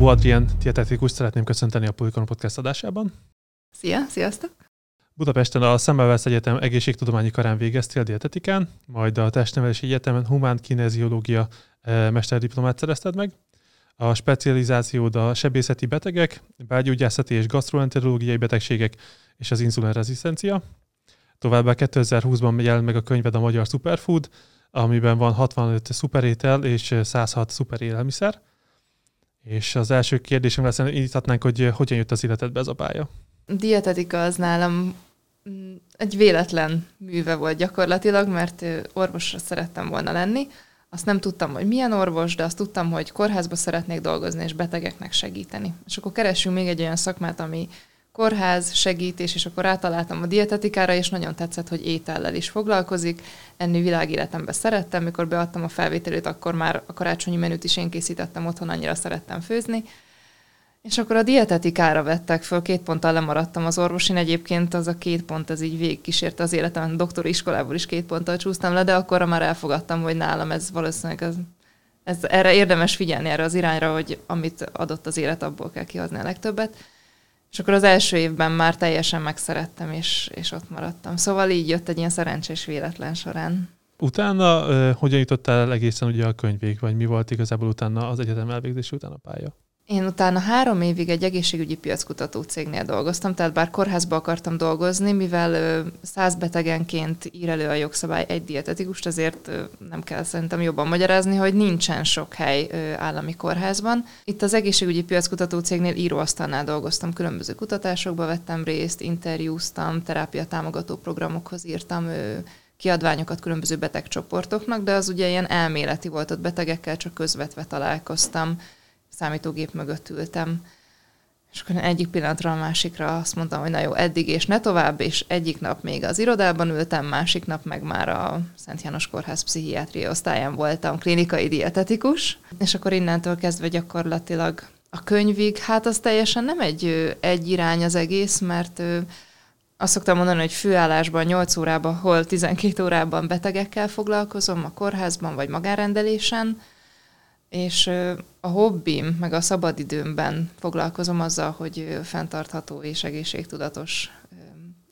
Szabó Adrien dietetikus szeretném köszönteni a Pulikon Podcast adásában. Szia, sziasztok! Budapesten a Szemmelweis Egyetem egészségtudományi karán végeztél dietetikán, majd a Testnevelési Egyetemen humán kineziológia eh, mesterdiplomát szerezted meg. A specializációd a sebészeti betegek, belgyógyászati és gastroenterológiai betegségek és az inzulinrezisztencia. Továbbá 2020-ban jelent meg a könyved a Magyar Superfood, amiben van 65 szuperétel és 106 szuperélelmiszer. És az első kérdésem lesz, indíthatnánk, hogy hogyan jött az életedbe ez a pálya? Dietetika az nálam mm, egy véletlen műve volt gyakorlatilag, mert orvosra szerettem volna lenni. Azt nem tudtam, hogy milyen orvos, de azt tudtam, hogy kórházba szeretnék dolgozni és betegeknek segíteni. És akkor keresünk még egy olyan szakmát, ami kórház, segítés, és akkor átaláltam a dietetikára, és nagyon tetszett, hogy étellel is foglalkozik. Enni világéletemben szerettem, mikor beadtam a felvételét, akkor már a karácsonyi menüt is én készítettem otthon, annyira szerettem főzni. És akkor a dietetikára vettek föl, két ponttal lemaradtam az orvosin, egyébként az a két pont, ez így végigkísérte az életem, doktori iskolából is két ponttal csúsztam le, de akkor már elfogadtam, hogy nálam ez valószínűleg az, ez, erre érdemes figyelni erre az irányra, hogy amit adott az élet, abból kell kihozni a legtöbbet. És akkor az első évben már teljesen megszerettem, és, és ott maradtam. Szóval így jött egy ilyen szerencsés véletlen során. Utána uh, hogyan jutottál egészen ugye a könyvég, vagy mi volt igazából utána az egyetem elvégzési után a pálya? Én utána három évig egy egészségügyi piackutató cégnél dolgoztam, tehát bár kórházba akartam dolgozni, mivel száz betegenként ír elő a jogszabály egy dietetikust, azért nem kell szerintem jobban magyarázni, hogy nincsen sok hely állami kórházban. Itt az egészségügyi piackutató cégnél íróasztalnál dolgoztam, különböző kutatásokba vettem részt, interjúztam, terápia támogató programokhoz írtam kiadványokat különböző betegcsoportoknak, de az ugye ilyen elméleti volt, ott betegekkel csak közvetve találkoztam számítógép mögött ültem. És akkor egyik pillanatra a másikra azt mondtam, hogy na jó, eddig és ne tovább, és egyik nap még az irodában ültem, másik nap meg már a Szent János Kórház pszichiátria osztályán voltam klinikai dietetikus, és akkor innentől kezdve gyakorlatilag a könyvig, hát az teljesen nem egy, egy irány az egész, mert azt szoktam mondani, hogy főállásban 8 órában, hol 12 órában betegekkel foglalkozom, a kórházban vagy magárendelésen, és a hobbim, meg a szabadidőmben foglalkozom azzal, hogy fenntartható és egészségtudatos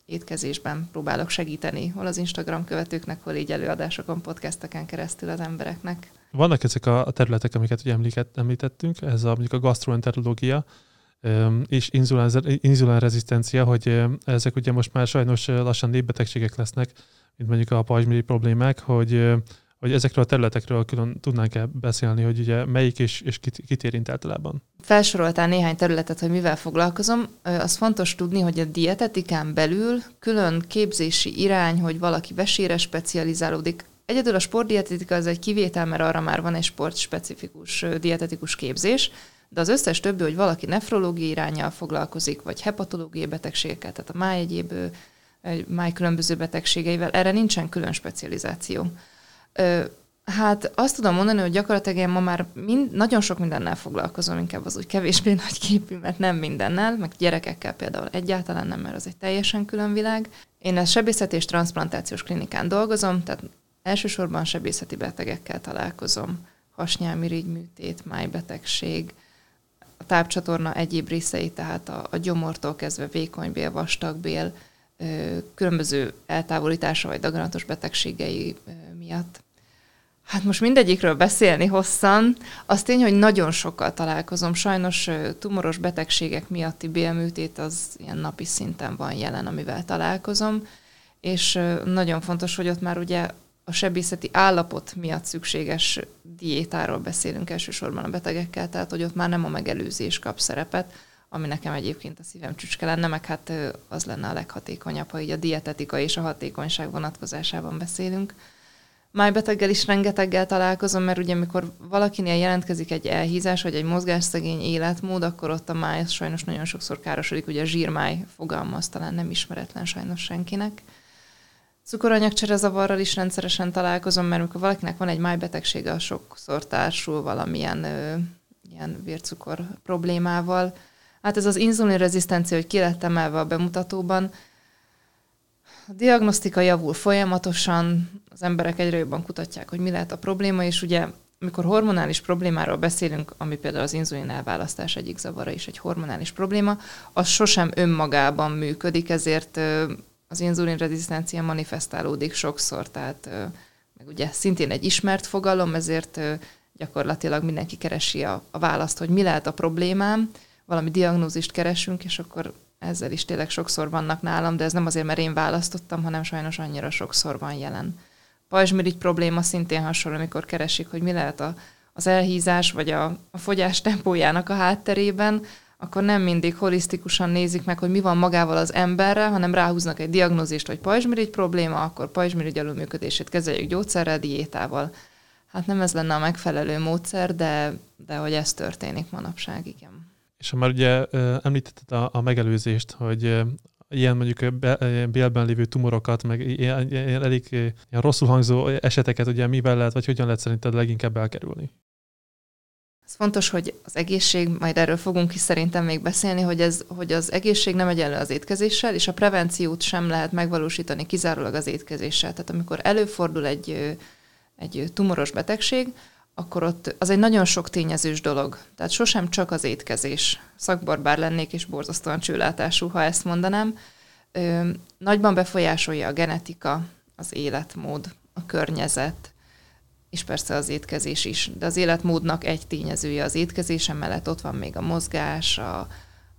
étkezésben próbálok segíteni, hol az Instagram követőknek, hol így előadásokon, podcasteken keresztül az embereknek. Vannak ezek a területek, amiket ugye említettünk, ez a, mondjuk a gastroenterológia, és inzulinrezisztencia, hogy ezek ugye most már sajnos lassan népbetegségek lesznek, mint mondjuk a pajzsmirigy problémák, hogy hogy ezekről a területekről külön tudnánk-e beszélni, hogy ugye melyik és, és kit, kit érint általában? Felsoroltál néhány területet, hogy mivel foglalkozom. Az fontos tudni, hogy a dietetikán belül külön képzési irány, hogy valaki vesére specializálódik. Egyedül a sportdietetika az egy kivétel, mert arra már van egy sportspecifikus dietetikus képzés, de az összes többi, hogy valaki nefrológiai irányjal foglalkozik, vagy hepatológiai betegségekkel, tehát a máj egyéb máj különböző betegségeivel, erre nincsen külön specializáció. Hát azt tudom mondani, hogy gyakorlatilag én ma már mind, nagyon sok mindennel foglalkozom, inkább az úgy kevésbé nagy képű, mert nem mindennel, meg gyerekekkel például egyáltalán nem, mert az egy teljesen külön világ. Én a sebészeti és transplantációs klinikán dolgozom, tehát elsősorban sebészeti betegekkel találkozom. Hasnyálmirigy műtét, májbetegség, a tápcsatorna egyéb részei, tehát a, a gyomortól kezdve vékonybél, vastagbél, különböző eltávolítása vagy daganatos betegségei miatt. Hát most mindegyikről beszélni hosszan. Az tény, hogy nagyon sokkal találkozom. Sajnos tumoros betegségek miatti bélműtét az ilyen napi szinten van jelen, amivel találkozom. És nagyon fontos, hogy ott már ugye a sebészeti állapot miatt szükséges diétáról beszélünk elsősorban a betegekkel, tehát hogy ott már nem a megelőzés kap szerepet, ami nekem egyébként a szívem csücske lenne, meg hát az lenne a leghatékonyabb, ha így a dietetika és a hatékonyság vonatkozásában beszélünk. Májbeteggel is rengeteggel találkozom, mert ugye amikor valakinél jelentkezik egy elhízás, vagy egy mozgásszegény életmód, akkor ott a máj sajnos nagyon sokszor károsodik, ugye a zsírmáj fogalma az talán nem ismeretlen sajnos senkinek. Cukoranyagcsere zavarral is rendszeresen találkozom, mert amikor valakinek van egy májbetegsége, az sokszor társul valamilyen ö, ilyen vércukor problémával. Hát ez az inzulinrezisztencia, hogy ki lett emelve a bemutatóban, a diagnosztika javul folyamatosan, az emberek egyre jobban kutatják, hogy mi lehet a probléma, és ugye amikor hormonális problémáról beszélünk, ami például az inzulin elválasztás egyik zavara is egy hormonális probléma, az sosem önmagában működik, ezért az inzulinrezisztencia manifestálódik sokszor, tehát meg ugye szintén egy ismert fogalom, ezért gyakorlatilag mindenki keresi a, a választ, hogy mi lehet a problémám, valami diagnózist keresünk, és akkor ezzel is tényleg sokszor vannak nálam, de ez nem azért, mert én választottam, hanem sajnos annyira sokszor van jelen. Pajzsmirigy probléma szintén hasonló, amikor keresik, hogy mi lehet a, az elhízás vagy a, a fogyás tempójának a hátterében, akkor nem mindig holisztikusan nézik meg, hogy mi van magával az emberrel, hanem ráhúznak egy diagnózist, hogy pajzsmirigy probléma, akkor pajzsmirigy alulműködését kezeljük gyógyszerrel, diétával. Hát nem ez lenne a megfelelő módszer, de, de hogy ez történik manapság, igen. És ha már ugye említetted a, a megelőzést, hogy ilyen mondjuk bélben lévő tumorokat, meg ilyen, ilyen elég ilyen rosszul hangzó eseteket, ugye mivel lehet, vagy hogyan lehet szerinted leginkább elkerülni? Ez fontos, hogy az egészség, majd erről fogunk is szerintem még beszélni, hogy, ez, hogy az egészség nem egyenlő az étkezéssel, és a prevenciót sem lehet megvalósítani kizárólag az étkezéssel. Tehát amikor előfordul egy, egy tumoros betegség, akkor ott az egy nagyon sok tényezős dolog. Tehát sosem csak az étkezés. Szakbarbár lennék, és borzasztóan csőlátású, ha ezt mondanám. Ö, nagyban befolyásolja a genetika, az életmód, a környezet, és persze az étkezés is. De az életmódnak egy tényezője az étkezésem mellett ott van még a mozgás, a,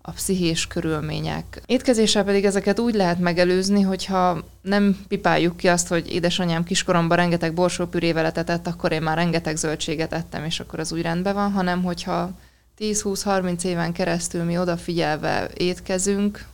a pszichés körülmények. Étkezéssel pedig ezeket úgy lehet megelőzni, hogyha nem pipáljuk ki azt, hogy édesanyám kiskoromban rengeteg borsópürével etetett, akkor én már rengeteg zöldséget ettem, és akkor az úgy rendben van, hanem hogyha 10-20-30 éven keresztül mi odafigyelve étkezünk,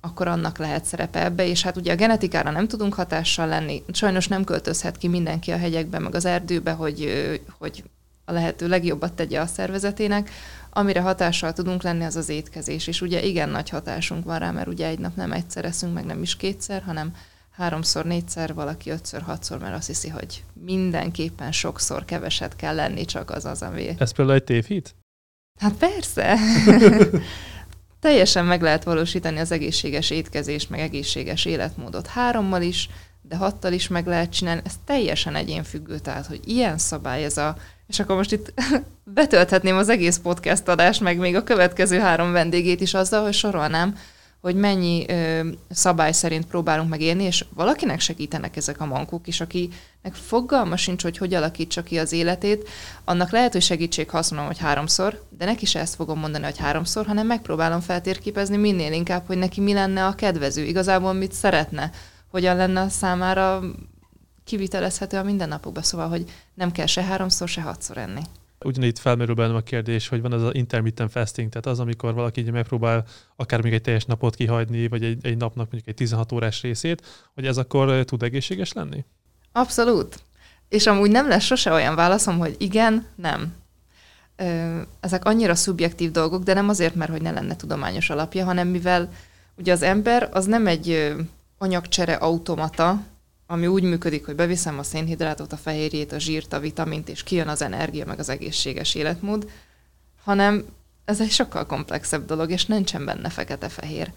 akkor annak lehet szerepe ebbe, és hát ugye a genetikára nem tudunk hatással lenni, sajnos nem költözhet ki mindenki a hegyekbe, meg az erdőbe, hogy, hogy a lehető legjobbat tegye a szervezetének, amire hatással tudunk lenni, az az étkezés, és ugye igen nagy hatásunk van rá, mert ugye egy nap nem egyszer eszünk, meg nem is kétszer, hanem háromszor, négyszer, valaki ötször, hatszor, mert azt hiszi, hogy mindenképpen sokszor keveset kell lenni, csak az az, ami... Ez például egy tévhit? Hát persze. Teljesen meg lehet valósítani az egészséges étkezést, meg egészséges életmódot hárommal is, de hattal is meg lehet csinálni. Ez teljesen egyénfüggő, tehát, hogy ilyen szabály ez a és akkor most itt betölthetném az egész podcast adást, meg még a következő három vendégét is azzal, hogy sorolnám, hogy mennyi ö, szabály szerint próbálunk megélni, és valakinek segítenek ezek a mankók is, akinek fogalma sincs, hogy hogy alakítsa ki az életét, annak lehet, hogy segítség, ha azt mondom, hogy háromszor, de neki se ezt fogom mondani, hogy háromszor, hanem megpróbálom feltérképezni minél inkább, hogy neki mi lenne a kedvező, igazából mit szeretne, hogyan lenne a számára kivitelezhető a mindennapokban, szóval, hogy nem kell se háromszor, se hatszor enni. Ugyanígy felmerül bennem a kérdés, hogy van az az intermittent fasting, tehát az, amikor valaki így megpróbál akár még egy teljes napot kihagyni, vagy egy, egy napnak mondjuk egy 16 órás részét, hogy ez akkor tud egészséges lenni? Abszolút. És amúgy nem lesz sose olyan válaszom, hogy igen, nem. Ezek annyira szubjektív dolgok, de nem azért, mert hogy ne lenne tudományos alapja, hanem mivel ugye az ember az nem egy anyagcsere automata, ami úgy működik, hogy beviszem a szénhidrátot, a fehérjét, a zsírt, a vitamint, és kijön az energia, meg az egészséges életmód, hanem ez egy sokkal komplexebb dolog, és nincsen benne fekete-fehér.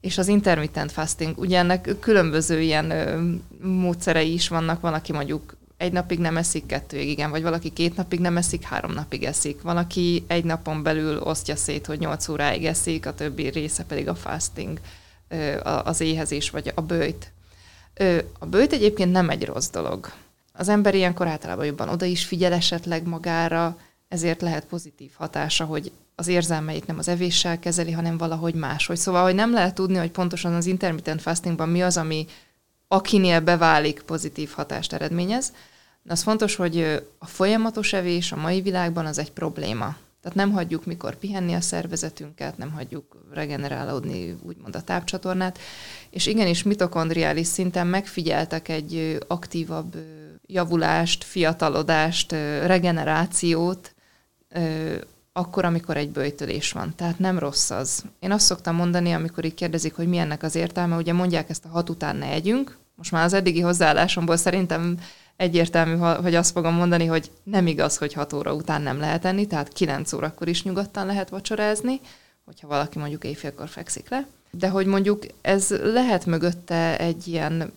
És az intermittent fasting, ugye ennek különböző ilyen ö, módszerei is vannak, van, aki mondjuk egy napig nem eszik, kettőig igen, vagy valaki két napig nem eszik, három napig eszik. Van, aki egy napon belül osztja szét, hogy nyolc óráig eszik, a többi része pedig a fasting, az éhezés vagy a bőjt. A bőjt egyébként nem egy rossz dolog. Az ember ilyenkor általában jobban oda is figyel esetleg magára, ezért lehet pozitív hatása, hogy az érzelmeit nem az evéssel kezeli, hanem valahogy máshogy. Szóval, hogy nem lehet tudni, hogy pontosan az intermittent fastingban mi az, ami akinél beválik, pozitív hatást eredményez. De az fontos, hogy a folyamatos evés a mai világban az egy probléma. Tehát nem hagyjuk mikor pihenni a szervezetünket, nem hagyjuk regenerálódni úgymond a tápcsatornát, és igenis mitokondriális szinten megfigyeltek egy aktívabb javulást, fiatalodást, regenerációt, akkor, amikor egy bőjtölés van. Tehát nem rossz az. Én azt szoktam mondani, amikor így kérdezik, hogy mi ennek az értelme, ugye mondják ezt a hat után ne együnk. Most már az eddigi hozzáállásomból szerintem egyértelmű, hogy azt fogom mondani, hogy nem igaz, hogy 6 óra után nem lehet enni, tehát 9 órakor is nyugodtan lehet vacsorázni, hogyha valaki mondjuk éjfélkor fekszik le. De hogy mondjuk ez lehet mögötte egy ilyen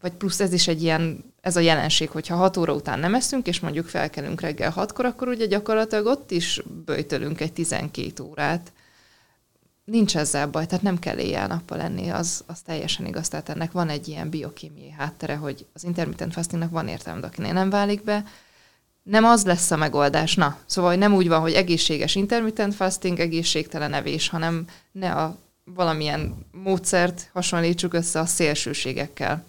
vagy plusz ez is egy ilyen, ez a jelenség, hogyha 6 óra után nem eszünk, és mondjuk felkelünk reggel 6-kor, akkor ugye gyakorlatilag ott is böjtölünk egy 12 órát. Nincs ezzel baj, tehát nem kell éjjel-nappal lenni, az, az teljesen igaz. Tehát ennek van egy ilyen biokémiai háttere, hogy az intermittent fastingnak van értelme, de akinél nem válik be, nem az lesz a megoldás. Na, szóval hogy nem úgy van, hogy egészséges intermittent fasting, egészségtelen evés, hanem ne a valamilyen módszert hasonlítsuk össze a szélsőségekkel.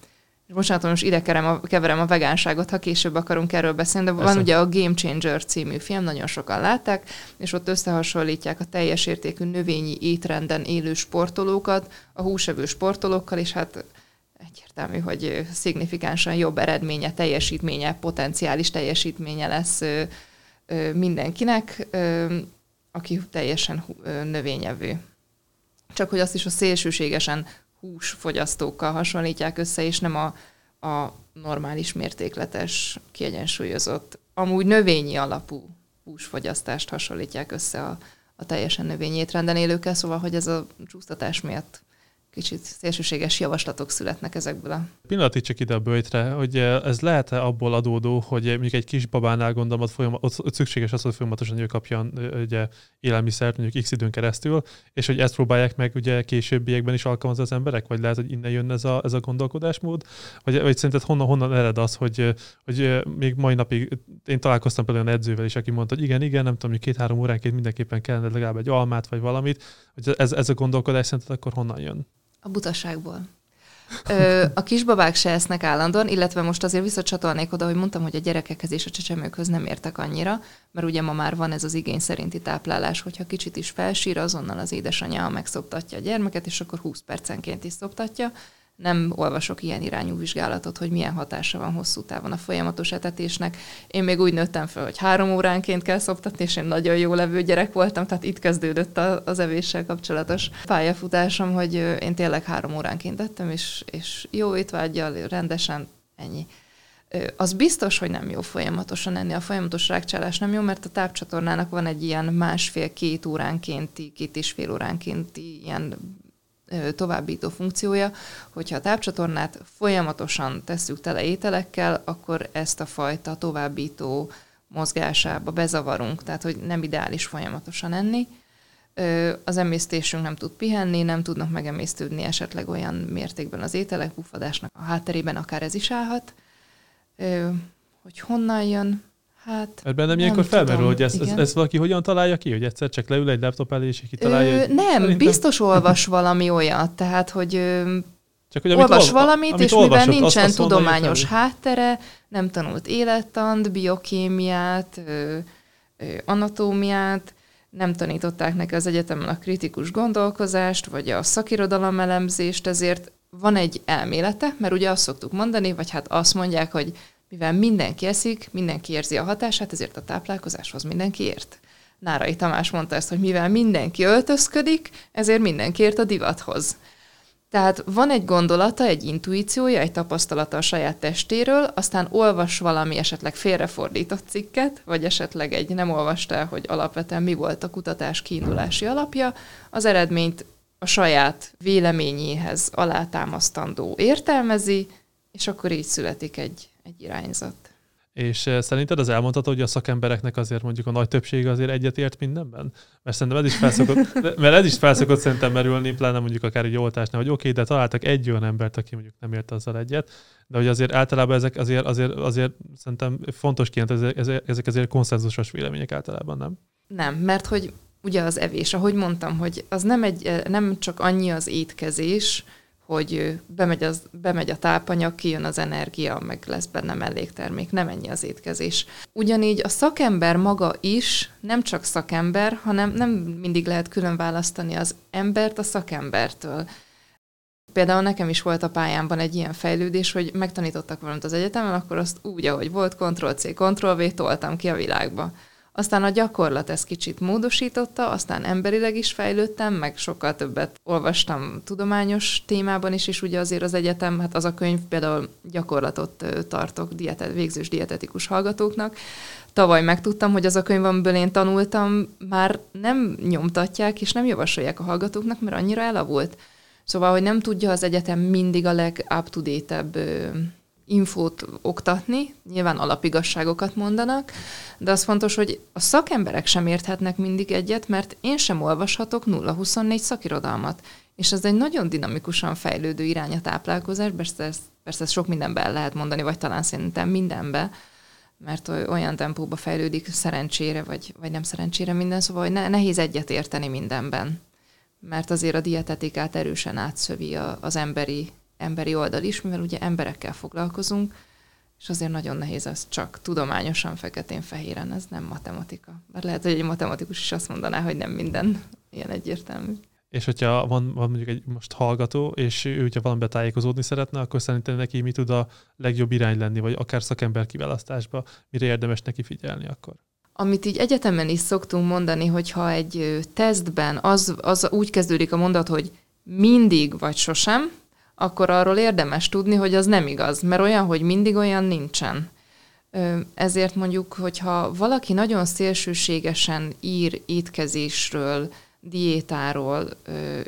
Bocsánat, most ide keverem a, keverem a vegánságot, ha később akarunk erről beszélni, de Persze. van ugye a Game Changer című film, nagyon sokan látták, és ott összehasonlítják a teljes értékű növényi étrenden élő sportolókat a húsevő sportolókkal, és hát egyértelmű, hogy szignifikánsan jobb eredménye, teljesítménye, potenciális teljesítménye lesz mindenkinek, aki teljesen növényevő. Csak hogy azt is a szélsőségesen húsfogyasztókkal hasonlítják össze, és nem a, a normális mértékletes, kiegyensúlyozott, amúgy növényi alapú húsfogyasztást hasonlítják össze a, a teljesen növényi étrenden élőkkel, szóval hogy ez a csúsztatás miatt kicsit szélsőséges javaslatok születnek ezekből a... Pillanatig csak ide a bőjtre, hogy eh, ez lehet-e abból adódó, hogy mondjuk egy kis babánál gondolom, ott, folyamat, ott, szükséges az, hogy folyamatosan ő kapjon eh, ugye, élelmiszert mondjuk x időn keresztül, és hogy ezt próbálják meg ugye későbbiekben is alkalmazni az emberek, vagy lehet, hogy innen jön ez a, ez a gondolkodásmód, vagy, vagy szerinted honnan, honnan ered az, hogy, eh, hogy még mai napig én találkoztam például olyan edzővel is, aki mondta, hogy igen, igen, nem tudom, hogy két-három óránként mindenképpen kellene legalább egy almát vagy valamit, hogy ez, ez a gondolkodás szerinted akkor honnan jön? A butaságból. Ö, a kisbabák se esznek állandóan, illetve most azért visszacsatolnék oda, hogy mondtam, hogy a gyerekekhez és a csecsemőkhöz nem értek annyira, mert ugye ma már van ez az igény szerinti táplálás, hogyha kicsit is felsír, azonnal az édesanyja megszoptatja a gyermeket, és akkor 20 percenként is szoptatja nem olvasok ilyen irányú vizsgálatot, hogy milyen hatása van hosszú távon a folyamatos etetésnek. Én még úgy nőttem fel, hogy három óránként kell szoptatni, és én nagyon jó levő gyerek voltam, tehát itt kezdődött az evéssel kapcsolatos pályafutásom, hogy én tényleg három óránként ettem, és, és jó étvágyjal, rendesen, ennyi. Az biztos, hogy nem jó folyamatosan enni. A folyamatos rákcsálás nem jó, mert a tápcsatornának van egy ilyen másfél-két óránkénti, két és fél óránkénti ilyen továbbító funkciója, hogyha a tápcsatornát folyamatosan tesszük tele ételekkel, akkor ezt a fajta továbbító mozgásába bezavarunk, tehát hogy nem ideális folyamatosan enni. Az emésztésünk nem tud pihenni, nem tudnak megemésztődni esetleg olyan mértékben az ételek, bufadásnak a hátterében akár ez is állhat. Hogy honnan jön, Hát, Mert bennem ilyenkor felmerül, hogy ezt, ezt, ezt valaki hogyan találja ki, hogy egyszer csak leül egy laptop elé, és kitalálja. Ö, hogy nem, szerintem... biztos olvas valami olyat, tehát, hogy csak, hogy olvas olva, valamit, és olvasott, mivel nincsen azt, azt tudományos háttere, nem tanult élettant, biokémiát, ö, ö, anatómiát, nem tanították neki az egyetemen a kritikus gondolkozást, vagy a szakirodalom elemzést, ezért van egy elmélete, mert ugye azt szoktuk mondani, vagy hát azt mondják, hogy mivel mindenki eszik, mindenki érzi a hatását, ezért a táplálkozáshoz mindenki ért. Nárai Tamás mondta ezt, hogy mivel mindenki öltözködik, ezért mindenki ért a divathoz. Tehát van egy gondolata, egy intuíciója, egy tapasztalata a saját testéről, aztán olvas valami esetleg félrefordított cikket, vagy esetleg egy nem olvasta hogy alapvetően mi volt a kutatás kiindulási alapja, az eredményt a saját véleményéhez alátámasztandó értelmezi, és akkor így születik egy, egy irányzat. És eh, szerinted az elmondható, hogy a szakembereknek azért mondjuk a nagy többsége azért egyetért mindenben? Mert szerintem ez is felszokott, mert ez is felszokott szerintem merülni, pláne mondjuk akár egy oltásnál, hogy oké, okay, de találtak egy olyan embert, aki mondjuk nem ért azzal egyet, de hogy azért általában ezek azért, azért, azért szerintem fontos kijelent, ezek, ezek azért konszenzusos vélemények általában, nem? Nem, mert hogy ugye az evés, ahogy mondtam, hogy az nem, egy, nem csak annyi az étkezés, hogy bemegy, az, bemegy a tápanyag, kijön az energia, meg lesz benne melléktermék, nem ennyi az étkezés. Ugyanígy a szakember maga is nem csak szakember, hanem nem mindig lehet külön választani az embert a szakembertől. Például nekem is volt a pályámban egy ilyen fejlődés, hogy megtanítottak valamit az egyetemen, akkor azt úgy, ahogy volt, Ctrl-C, Ctrl-V, toltam ki a világba. Aztán a gyakorlat ezt kicsit módosította, aztán emberileg is fejlődtem, meg sokkal többet olvastam tudományos témában is, és ugye azért az egyetem, hát az a könyv például gyakorlatot tartok dietet, végzős dietetikus hallgatóknak. Tavaly megtudtam, hogy az a könyv, amiből én tanultam, már nem nyomtatják és nem javasolják a hallgatóknak, mert annyira elavult. Szóval, hogy nem tudja az egyetem mindig a leg-up-to-date-ebb infót oktatni, nyilván alapigasságokat mondanak, de az fontos, hogy a szakemberek sem érthetnek mindig egyet, mert én sem olvashatok 0-24 szakirodalmat. És ez egy nagyon dinamikusan fejlődő irány a táplálkozás, persze persze sok mindenben lehet mondani, vagy talán szerintem mindenbe, mert olyan tempóba fejlődik szerencsére, vagy, vagy nem szerencsére minden, szóval hogy ne, nehéz egyet érteni mindenben. Mert azért a dietetikát erősen átszövi a, az emberi emberi oldal is, mivel ugye emberekkel foglalkozunk, és azért nagyon nehéz az csak tudományosan feketén-fehéren, ez nem matematika. Bár lehet, hogy egy matematikus is azt mondaná, hogy nem minden ilyen egyértelmű. És hogyha van, van mondjuk egy most hallgató, és ő, hogyha valamiben tájékozódni szeretne, akkor szerintem neki mi tud a legjobb irány lenni, vagy akár szakember kiválasztásba, mire érdemes neki figyelni akkor? Amit így egyetemen is szoktunk mondani, hogyha egy tesztben az, az úgy kezdődik a mondat, hogy mindig vagy sosem, akkor arról érdemes tudni, hogy az nem igaz, mert olyan, hogy mindig olyan nincsen. Ezért mondjuk, hogyha valaki nagyon szélsőségesen ír étkezésről, diétáról,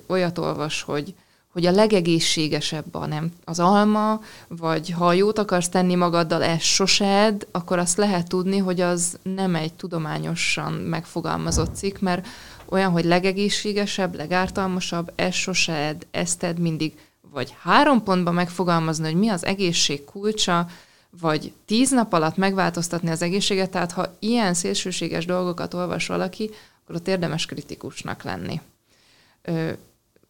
olyat olvas, hogy, hogy a legegészségesebb a nem az alma, vagy ha jót akarsz tenni magaddal, ez sose ed, akkor azt lehet tudni, hogy az nem egy tudományosan megfogalmazott cikk, mert olyan, hogy legegészségesebb, legártalmasabb, ez sose ed, ezt ed mindig vagy három pontban megfogalmazni, hogy mi az egészség kulcsa, vagy tíz nap alatt megváltoztatni az egészséget, tehát ha ilyen szélsőséges dolgokat olvas valaki, akkor ott érdemes kritikusnak lenni.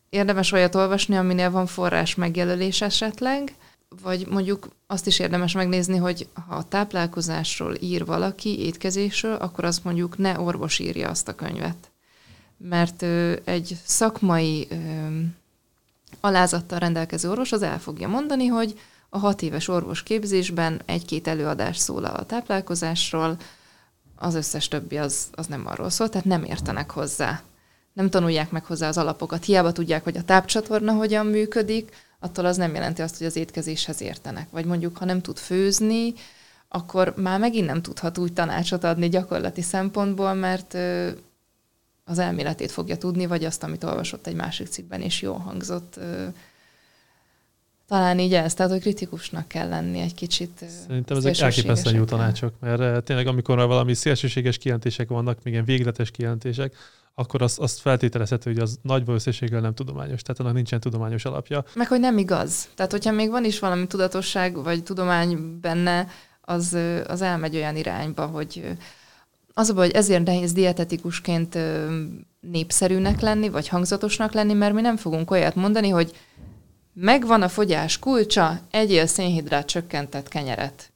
Érdemes olyat olvasni, aminél van forrás megjelölés esetleg, vagy mondjuk azt is érdemes megnézni, hogy ha a táplálkozásról ír valaki, étkezésről, akkor azt mondjuk ne orvos írja azt a könyvet. Mert egy szakmai alázattal rendelkező orvos az el fogja mondani, hogy a hat éves orvos képzésben egy-két előadás szól a táplálkozásról, az összes többi az, az nem arról szól, tehát nem értenek hozzá. Nem tanulják meg hozzá az alapokat. Hiába tudják, hogy a tápcsatorna hogyan működik, attól az nem jelenti azt, hogy az étkezéshez értenek. Vagy mondjuk, ha nem tud főzni, akkor már megint nem tudhat úgy tanácsot adni gyakorlati szempontból, mert az elméletét fogja tudni, vagy azt, amit olvasott egy másik cikkben, és jól hangzott. Talán így ez, tehát hogy kritikusnak kell lenni egy kicsit. Szerintem ezek elképesztően jó tanácsok, mert tényleg amikor valami szélsőséges kijelentések vannak, még ilyen végletes kijelentések, akkor azt, azt feltételezhető, hogy az nagy valószínűséggel nem tudományos, tehát annak nincsen tudományos alapja. Meg hogy nem igaz. Tehát, hogyha még van is valami tudatosság vagy tudomány benne, az, az elmegy olyan irányba, hogy az a baj, hogy ezért nehéz dietetikusként népszerűnek lenni, vagy hangzatosnak lenni, mert mi nem fogunk olyat mondani, hogy megvan a fogyás kulcsa, egyél szénhidrát csökkentett kenyeret.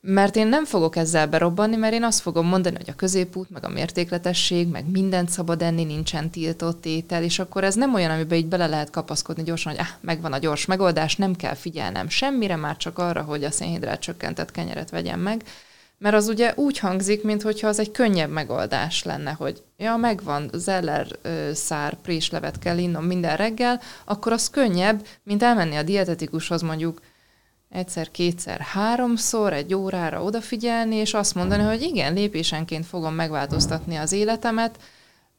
Mert én nem fogok ezzel berobbanni, mert én azt fogom mondani, hogy a középút, meg a mértékletesség, meg mindent szabad enni, nincsen tiltott étel, és akkor ez nem olyan, amiben így bele lehet kapaszkodni gyorsan, hogy ah, megvan a gyors megoldás, nem kell figyelnem semmire, már csak arra, hogy a szénhidrát csökkentett kenyeret vegyem meg. Mert az ugye úgy hangzik, mintha az egy könnyebb megoldás lenne, hogy ja, megvan, zeller szár, préslevet kell innom minden reggel, akkor az könnyebb, mint elmenni a dietetikushoz mondjuk egyszer, kétszer, háromszor, egy órára odafigyelni, és azt mondani, hogy igen, lépésenként fogom megváltoztatni az életemet,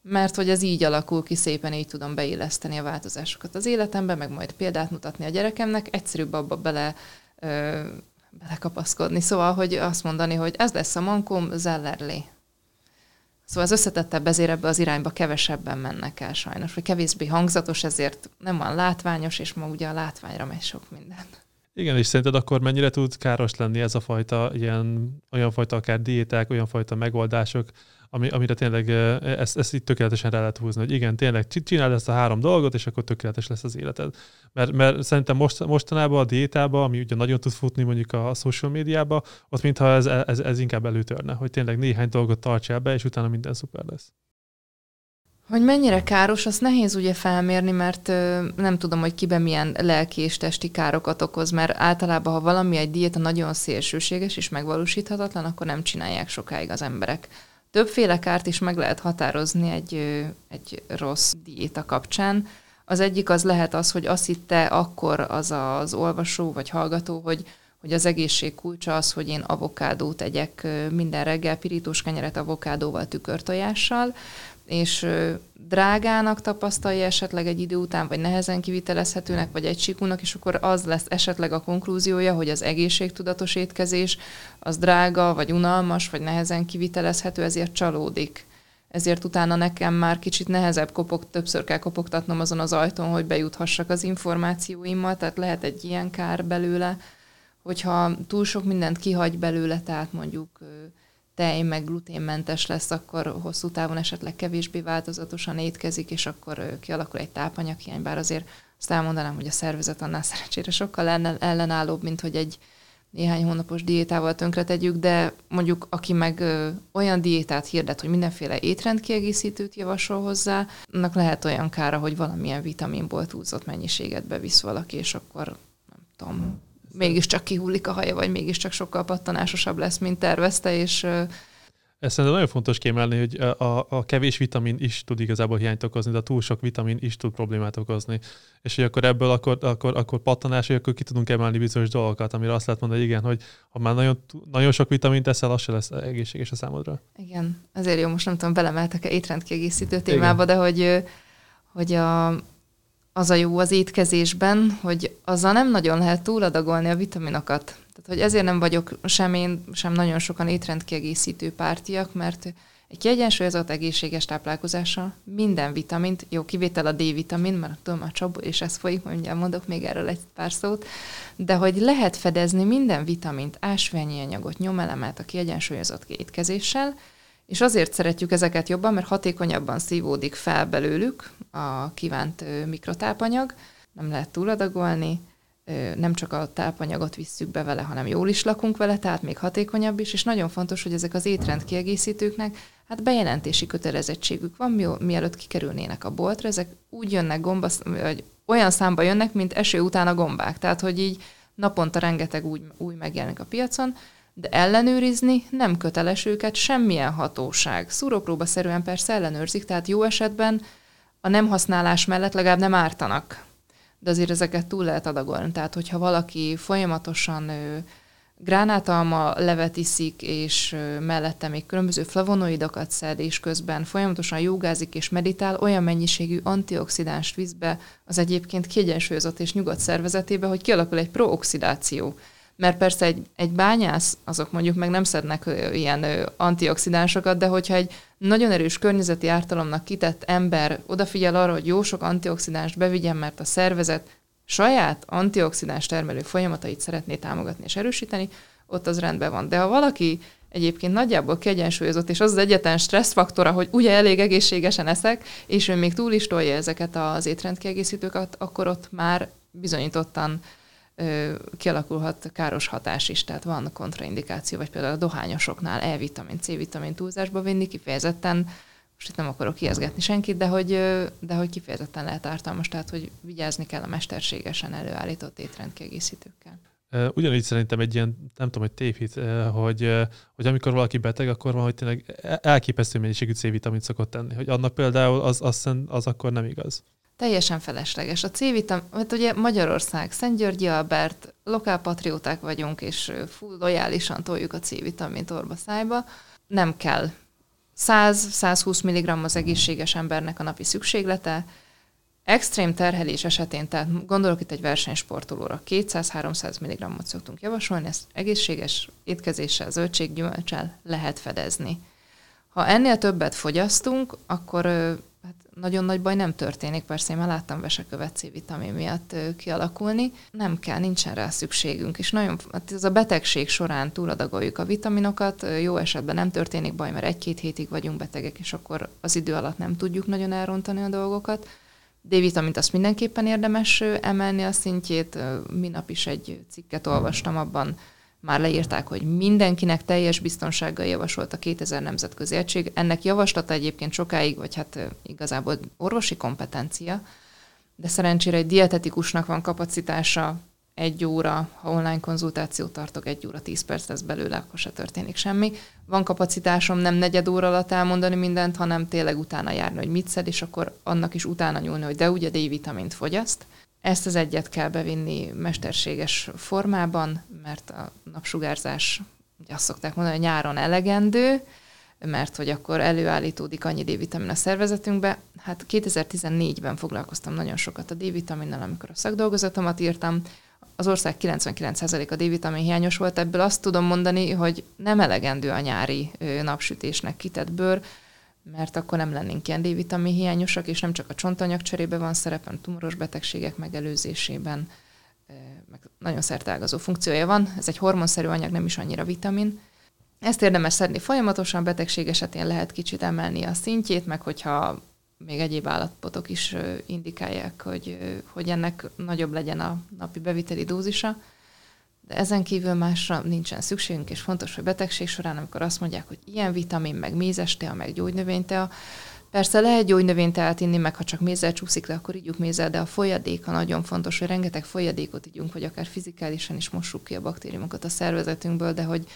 mert hogy ez így alakul ki, szépen így tudom beilleszteni a változásokat az életembe, meg majd példát mutatni a gyerekemnek, egyszerűbb abba bele belekapaszkodni. Szóval, hogy azt mondani, hogy ez lesz a mankom, zellerlé. Szóval az összetettebb ezért ebbe az irányba kevesebben mennek el sajnos, vagy kevésbé hangzatos, ezért nem van látványos, és ma ugye a látványra megy sok minden. Igen, és szerinted akkor mennyire tud káros lenni ez a fajta, ilyen, olyan fajta akár diéták, olyan fajta megoldások, ami, amire tényleg ezt, ezt itt tökéletesen rá lehet húzni, hogy igen, tényleg csináld ezt a három dolgot, és akkor tökéletes lesz az életed. Mert, mert szerintem most, mostanában a diétában, ami ugye nagyon tud futni mondjuk a social médiában, ott mintha ez, ez, ez inkább előtörne, hogy tényleg néhány dolgot tartsál be, és utána minden szuper lesz. Hogy mennyire káros, azt nehéz ugye felmérni, mert ö, nem tudom, hogy kiben milyen lelki és testi károkat okoz, mert általában, ha valami egy diéta nagyon szélsőséges és megvalósíthatatlan, akkor nem csinálják sokáig az emberek. Többféle kárt is meg lehet határozni egy, egy rossz diéta kapcsán. Az egyik az lehet az, hogy azt hitte akkor az az olvasó vagy hallgató, hogy, hogy az egészség kulcsa az, hogy én avokádót tegyek minden reggel, pirítós kenyeret avokádóval, tükörtojással, és drágának tapasztalja esetleg egy idő után, vagy nehezen kivitelezhetőnek, vagy egy sikúnak, és akkor az lesz esetleg a konklúziója, hogy az egészségtudatos étkezés az drága, vagy unalmas, vagy nehezen kivitelezhető, ezért csalódik. Ezért utána nekem már kicsit nehezebb kopog, többször kell kopogtatnom azon az ajtón, hogy bejuthassak az információimmal, tehát lehet egy ilyen kár belőle, hogyha túl sok mindent kihagy belőle, tehát mondjuk tej meg gluténmentes lesz, akkor hosszú távon esetleg kevésbé változatosan étkezik, és akkor kialakul egy tápanyaghiány, bár azért azt elmondanám, hogy a szervezet annál szerencsére sokkal ellenállóbb, mint hogy egy néhány hónapos diétával tönkretegyük, de mondjuk aki meg ö, olyan diétát hirdet, hogy mindenféle étrendkiegészítőt javasol hozzá, annak lehet olyan kára, hogy valamilyen vitaminból túlzott mennyiséget bevisz valaki, és akkor nem tudom, mégiscsak kihullik a haja, vagy mégiscsak sokkal pattanásosabb lesz, mint tervezte, és ezt szerintem nagyon fontos kiemelni, hogy a, a kevés vitamin is tud igazából hiányt okozni, de a túl sok vitamin is tud problémát okozni. És hogy akkor ebből akkor, akkor, akkor pattanás, hogy akkor ki tudunk emelni bizonyos dolgokat, amire azt lehet mondani, hogy igen, hogy ha már nagyon, nagyon sok vitamint teszel, az se lesz egészséges a számodra. Igen, ezért jó, most nem tudom, belemeltek-e étrendkiegészítő témába, igen. de hogy, hogy a, az a jó az étkezésben, hogy azzal nem nagyon lehet túladagolni a vitaminokat. Tehát, hogy ezért nem vagyok sem én, sem nagyon sokan étrendkiegészítő pártiak, mert egy kiegyensúlyozott egészséges táplálkozással minden vitamint, jó kivétel a D-vitamin, mert tudom a csabó, és ez folyik, mondjam, mondok még erről egy pár szót, de hogy lehet fedezni minden vitamint, ásványi anyagot, nyomelemet a kiegyensúlyozott étkezéssel, és azért szeretjük ezeket jobban, mert hatékonyabban szívódik fel belőlük a kívánt mikrotápanyag, nem lehet túladagolni, nem csak a tápanyagot visszük be vele, hanem jól is lakunk vele, tehát még hatékonyabb is, és nagyon fontos, hogy ezek az étrend kiegészítőknek hát bejelentési kötelezettségük van, mielőtt kikerülnének a boltra, ezek úgy jönnek gomba, vagy olyan számba jönnek, mint eső után a gombák, tehát hogy így naponta rengeteg új, új megjelenik a piacon, de ellenőrizni nem köteles őket semmilyen hatóság. Szúrópróba szerűen persze ellenőrzik, tehát jó esetben a nem használás mellett legalább nem ártanak. De azért ezeket túl lehet adagolni. Tehát, hogyha valaki folyamatosan gránátalma levet iszik, és mellette még különböző flavonoidokat szed, és közben folyamatosan jogázik és meditál, olyan mennyiségű antioxidáns visz az egyébként kiegyensúlyozott és nyugodt szervezetébe, hogy kialakul egy prooxidáció mert persze egy, egy bányász, azok mondjuk meg nem szednek ilyen antioxidánsokat, de hogyha egy nagyon erős környezeti ártalomnak kitett ember odafigyel arra, hogy jó sok antioxidánst bevigyen, mert a szervezet saját antioxidáns termelő folyamatait szeretné támogatni és erősíteni, ott az rendben van. De ha valaki egyébként nagyjából kiegyensúlyozott, és az az egyetlen stresszfaktora, hogy ugye elég egészségesen eszek, és ő még túl is tolja ezeket az étrendkiegészítőket, akkor ott már bizonyítottan kialakulhat káros hatás is, tehát van kontraindikáció, vagy például a dohányosoknál E-vitamin, C-vitamin túlzásba vinni, kifejezetten, most itt nem akarok kiezgetni senkit, de hogy, de hogy kifejezetten lehet ártalmas, tehát hogy vigyázni kell a mesterségesen előállított étrendkiegészítőkkel. Ugyanígy szerintem egy ilyen, nem tudom, hogy tévhit, hogy, hogy amikor valaki beteg, akkor van, hogy tényleg elképesztő mennyiségű C-vitamint szokott tenni. Hogy annak például az, az, az akkor nem igaz teljesen felesleges. A C-vitamin, mert ugye Magyarország, Szent Györgyi Albert, lokálpatrióták vagyunk, és full lojálisan toljuk a C-vitamint orba szájba. Nem kell. 100-120 mg az egészséges embernek a napi szükséglete. Extrém terhelés esetén, tehát gondolok itt egy versenysportolóra, 200-300 mg-ot szoktunk javasolni, ezt egészséges étkezéssel, zöldséggyümölcsel lehet fedezni. Ha ennél többet fogyasztunk, akkor nagyon nagy baj nem történik, persze én már láttam vesekövet C-vitamin miatt kialakulni. Nem kell, nincsen rá szükségünk, és nagyon, hát ez a betegség során túladagoljuk a vitaminokat, jó esetben nem történik baj, mert egy-két hétig vagyunk betegek, és akkor az idő alatt nem tudjuk nagyon elrontani a dolgokat. D-vitamint azt mindenképpen érdemes emelni a szintjét, minap is egy cikket olvastam abban, már leírták, hogy mindenkinek teljes biztonsággal javasolt a 2000 nemzetközi egység. Ennek javaslata egyébként sokáig, vagy hát igazából orvosi kompetencia, de szerencsére egy dietetikusnak van kapacitása egy óra, ha online konzultációt tartok, egy óra, tíz perc lesz belőle, akkor se történik semmi. Van kapacitásom nem negyed óra alatt elmondani mindent, hanem tényleg utána járni, hogy mit szed, és akkor annak is utána nyúlni, hogy de ugye D-vitamint fogyaszt. Ezt az egyet kell bevinni mesterséges formában, mert a napsugárzás, ugye azt szokták mondani, hogy nyáron elegendő, mert hogy akkor előállítódik annyi D-vitamin a szervezetünkbe. Hát 2014-ben foglalkoztam nagyon sokat a D-vitaminnal, amikor a szakdolgozatomat írtam. Az ország 99%-a D-vitamin hiányos volt, ebből azt tudom mondani, hogy nem elegendő a nyári napsütésnek kitett bőr, mert akkor nem lennénk ilyen D-vitamin hiányosak, és nem csak a csontanyag cserébe van szerepen, tumoros betegségek megelőzésében, meg nagyon szertágazó funkciója van. Ez egy hormonszerű anyag, nem is annyira vitamin. Ezt érdemes szedni folyamatosan, betegség esetén lehet kicsit emelni a szintjét, meg hogyha még egyéb állapotok is indikálják, hogy, hogy ennek nagyobb legyen a napi beviteli dózisa. De ezen kívül másra nincsen szükségünk, és fontos, hogy betegség során, amikor azt mondják, hogy ilyen vitamin, meg mézestea, meg gyógynövénytea, Persze lehet gyógynövényteát inni, meg ha csak mézzel csúszik le, akkor ígyjuk mézzel, de a folyadéka nagyon fontos, hogy rengeteg folyadékot ígyunk, hogy akár fizikálisan is mossuk ki a baktériumokat a szervezetünkből, de hogy,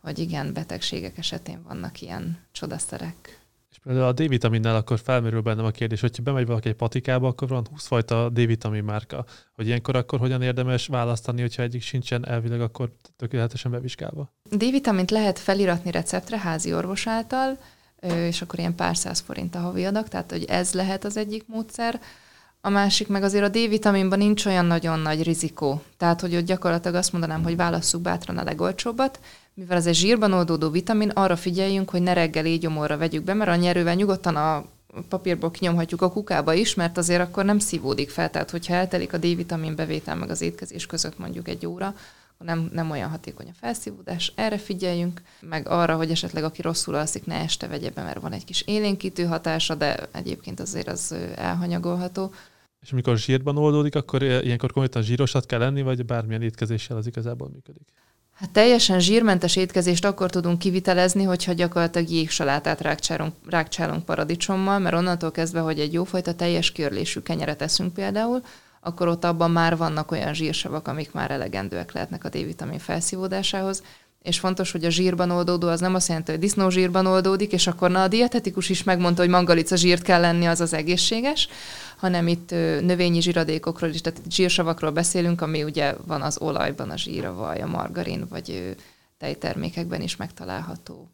hogy igen, betegségek esetén vannak ilyen csodaszerek. És például a D-vitaminnál akkor felmerül bennem a kérdés, hogyha bemegy valaki egy patikába, akkor van 20 fajta D-vitamin márka. Hogy ilyenkor akkor hogyan érdemes választani, hogyha egyik sincsen elvileg, akkor tökéletesen bevizsgálva? D-vitamint lehet feliratni receptre házi orvos által, és akkor ilyen pár száz forint a havi adag, tehát hogy ez lehet az egyik módszer. A másik meg azért a D-vitaminban nincs olyan nagyon nagy rizikó. Tehát, hogy ott gyakorlatilag azt mondanám, hogy válasszuk bátran a legolcsóbbat, mivel ez egy zsírban oldódó vitamin, arra figyeljünk, hogy ne reggel gyomorra vegyük be, mert a nyerővel nyugodtan a papírból kinyomhatjuk a kukába is, mert azért akkor nem szívódik fel. Tehát, hogyha eltelik a D-vitamin bevétel meg az étkezés között mondjuk egy óra, nem, nem olyan hatékony a felszívódás. Erre figyeljünk, meg arra, hogy esetleg aki rosszul alszik, ne este vegye be, mert van egy kis élénkítő hatása, de egyébként azért az elhanyagolható. És amikor zsírban oldódik, akkor ilyenkor konkrétan zsírosat kell lenni, vagy bármilyen étkezéssel az igazából működik? Hát teljesen zsírmentes étkezést akkor tudunk kivitelezni, hogyha gyakorlatilag jégsalátát rákcsálunk, rákcsálunk paradicsommal, mert onnantól kezdve, hogy egy jófajta teljes körlésű kenyeret eszünk például, akkor ott abban már vannak olyan zsírsavak, amik már elegendőek lehetnek a D-vitamin felszívódásához, és fontos, hogy a zsírban oldódó az nem azt jelenti, hogy disznózsírban oldódik, és akkor na a dietetikus is megmondta, hogy mangalica zsírt kell lenni, az az egészséges, hanem itt növényi zsíradékokról is, tehát zsírsavakról beszélünk, ami ugye van az olajban, a zsír, a margarin, vagy tejtermékekben is megtalálható.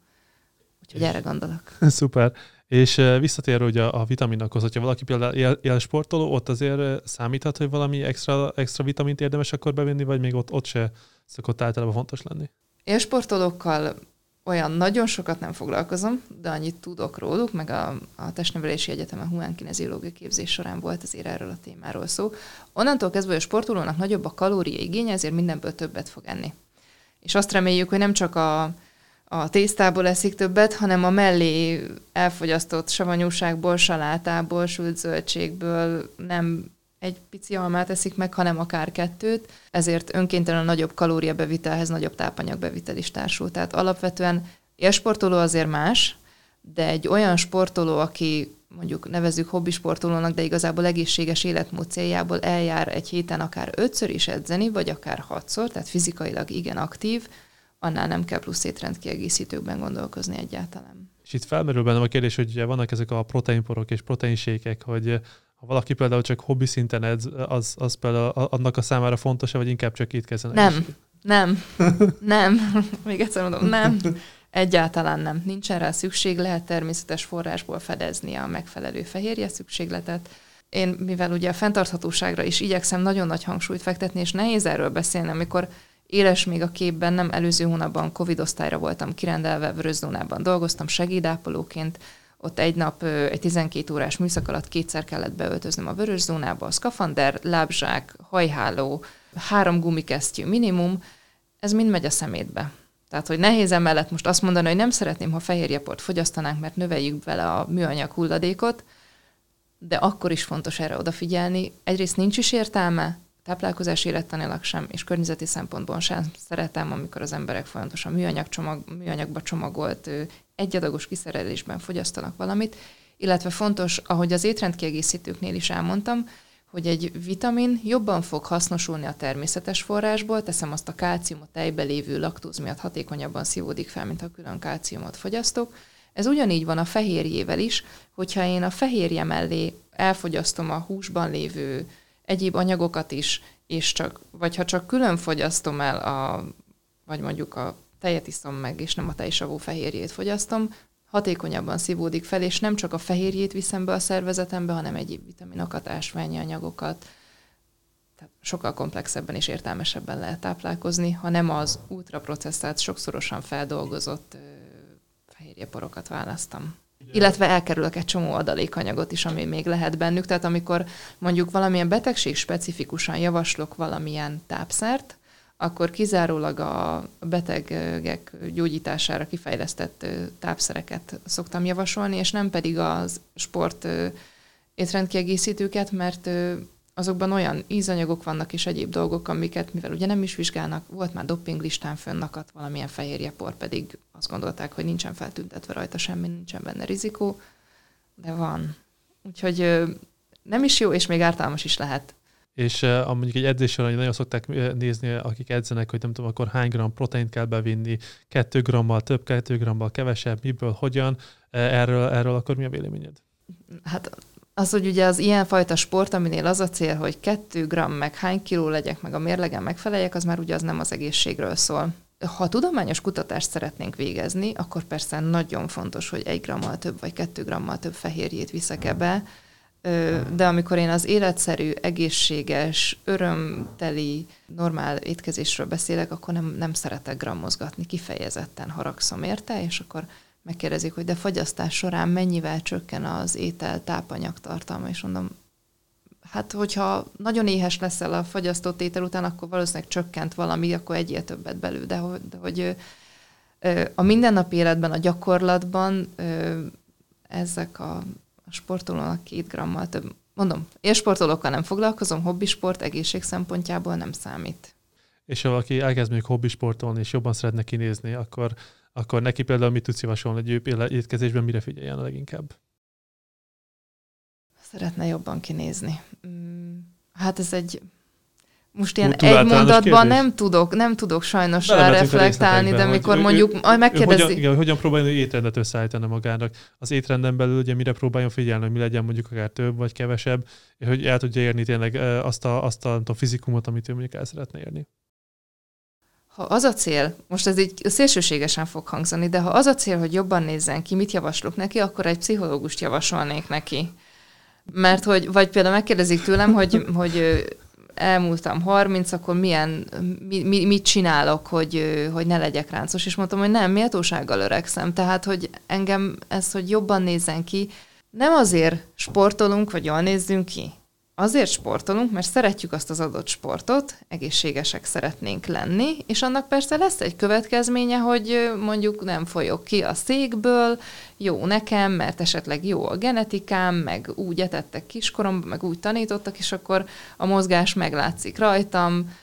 Úgyhogy erre gondolok. Szuper. És visszatér ugye a vitaminokhoz, hogyha valaki például él, él sportoló, ott azért számíthat, hogy valami extra, extra vitamint érdemes akkor bevinni, vagy még ott, ott se szokott általában fontos lenni? Élsportolókkal olyan nagyon sokat nem foglalkozom, de annyit tudok róluk, meg a, a testnevelési egyetemen humán kineziológiai képzés során volt azért erről a témáról szó. Onnantól kezdve, hogy a sportolónak nagyobb a kalória igénye, ezért mindenből többet fog enni. És azt reméljük, hogy nem csak a a tésztából eszik többet, hanem a mellé elfogyasztott savanyúságból, salátából, sült zöldségből nem egy pici almát eszik meg, hanem akár kettőt, ezért önkéntelen a nagyobb kalóriabevitelhez nagyobb tápanyagbevitel is társul. Tehát alapvetően élsportoló azért más, de egy olyan sportoló, aki mondjuk nevezük hobbisportolónak, de igazából egészséges életmód céljából eljár egy héten akár ötször is edzeni, vagy akár hatszor, tehát fizikailag igen aktív, annál nem kell plusz étrendkiegészítőkben gondolkozni egyáltalán. És itt felmerül bennem a kérdés, hogy ugye vannak ezek a proteinporok és proteinsékek, hogy ha valaki például csak hobbi szinten edz, az, az például annak a számára fontos vagy inkább csak itt kezdenek? Nem, nem, nem. Még egyszer mondom, nem. Egyáltalán nem. Nincsen rá szükség, lehet természetes forrásból fedezni a megfelelő fehérje szükségletet. Én, mivel ugye a fenntarthatóságra is igyekszem nagyon nagy hangsúlyt fektetni, és nehéz erről beszélni, amikor Éles még a képben, nem előző hónapban Covid osztályra voltam kirendelve, Vöröszónában dolgoztam segédápolóként, ott egy nap egy 12 órás műszak alatt kétszer kellett beöltöznöm a vörös zónába, a szkafander, lábzsák, hajháló, három gumikesztyű minimum, ez mind megy a szemétbe. Tehát, hogy nehéz emellett most azt mondani, hogy nem szeretném, ha fehérjeport fogyasztanánk, mert növeljük vele a műanyag hulladékot, de akkor is fontos erre odafigyelni. Egyrészt nincs is értelme, táplálkozás élettanilag sem, és környezeti szempontból sem szeretem, amikor az emberek folyamatosan műanyag csomag, műanyagba csomagolt egyadagos kiszerelésben fogyasztanak valamit, illetve fontos, ahogy az étrendkiegészítőknél is elmondtam, hogy egy vitamin jobban fog hasznosulni a természetes forrásból, teszem azt a kálciumot tejbe lévő laktóz miatt hatékonyabban szívódik fel, mint ha külön kálciumot fogyasztok. Ez ugyanígy van a fehérjével is, hogyha én a fehérje mellé elfogyasztom a húsban lévő egyéb anyagokat is, és csak, vagy ha csak külön fogyasztom el a, vagy mondjuk a tejet iszom meg, és nem a tejsavú fehérjét fogyasztom, hatékonyabban szívódik fel, és nem csak a fehérjét viszem be a szervezetembe, hanem egyéb vitaminokat, ásványi anyagokat. Tehát sokkal komplexebben és értelmesebben lehet táplálkozni, ha nem az ultraprocesszált, sokszorosan feldolgozott fehérjeporokat választam. Illetve elkerülök egy csomó adalékanyagot is, ami még lehet bennük. Tehát amikor mondjuk valamilyen betegség specifikusan javaslok valamilyen tápszert, akkor kizárólag a betegek gyógyítására kifejlesztett tápszereket szoktam javasolni, és nem pedig az sport étrendkiegészítőket, mert azokban olyan ízanyagok vannak és egyéb dolgok, amiket, mivel ugye nem is vizsgálnak, volt már doping listán fönnakadt valamilyen fehérjepor, pedig azt gondolták, hogy nincsen feltüntetve rajta semmi, nincsen benne rizikó, de van. Úgyhogy nem is jó, és még ártalmas is lehet és uh, mondjuk egy edzés során nagyon szokták nézni, akik edzenek, hogy nem tudom, akkor hány gram proteint kell bevinni, 2 grammal több, 2 grammal kevesebb, miből, hogyan. Erről, erről akkor mi a véleményed? Hát az, hogy ugye az ilyenfajta sport, aminél az a cél, hogy 2 gram meg hány kiló legyek, meg a mérlegen megfeleljek, az már ugye az nem az egészségről szól. Ha tudományos kutatást szeretnénk végezni, akkor persze nagyon fontos, hogy egy grammal több vagy kettő grammal több fehérjét viszek ebbe, de amikor én az életszerű, egészséges, örömteli, normál étkezésről beszélek, akkor nem, nem szeretek grammozgatni, kifejezetten haragszom érte, és akkor megkérdezik, hogy de fogyasztás során mennyivel csökken az étel tápanyag tartalma, és mondom, hát hogyha nagyon éhes leszel a fagyasztott étel után, akkor valószínűleg csökkent valami, akkor egyél többet belül, de, de hogy a mindennapi életben, a gyakorlatban ezek a sportolónak két grammal több. Mondom, sportolókkal nem foglalkozom, hobbisport egészség szempontjából nem számít. És ha valaki elkezd még hobbisportolni, és jobban szeretne kinézni, akkor, akkor neki például mit tudsz javasolni, hogy ő étkezésben mire figyeljen a leginkább? Szeretne jobban kinézni. Mm, hát ez egy most ilyen egy mondatban kérdés? nem tudok, nem tudok sajnos rá reflektálni, de mikor mondjuk ő, megkérdezi... Hogyan, igen, hogyan próbáljon étrendet összeállítani magának? Az étrenden belül ugye mire próbáljon figyelni, hogy mi legyen mondjuk akár több vagy kevesebb, hogy el tudja érni tényleg azt a, azt a, a fizikumot, amit ő mondjuk el szeretne érni. Ha az a cél, most ez így szélsőségesen fog hangzani, de ha az a cél, hogy jobban nézzen ki, mit javaslok neki, akkor egy pszichológust javasolnék neki. Mert hogy, vagy például megkérdezik tőlem, hogy, hogy elmúltam 30, akkor milyen, mi, mi, mit csinálok, hogy, hogy ne legyek ráncos, és mondtam, hogy nem, méltósággal öregszem. Tehát, hogy engem ez, hogy jobban nézzen ki, nem azért sportolunk, hogy jól nézzünk ki, Azért sportolunk, mert szeretjük azt az adott sportot, egészségesek szeretnénk lenni, és annak persze lesz egy következménye, hogy mondjuk nem folyok ki a székből, jó nekem, mert esetleg jó a genetikám, meg úgy etettek kiskoromban, meg úgy tanítottak, és akkor a mozgás meglátszik rajtam,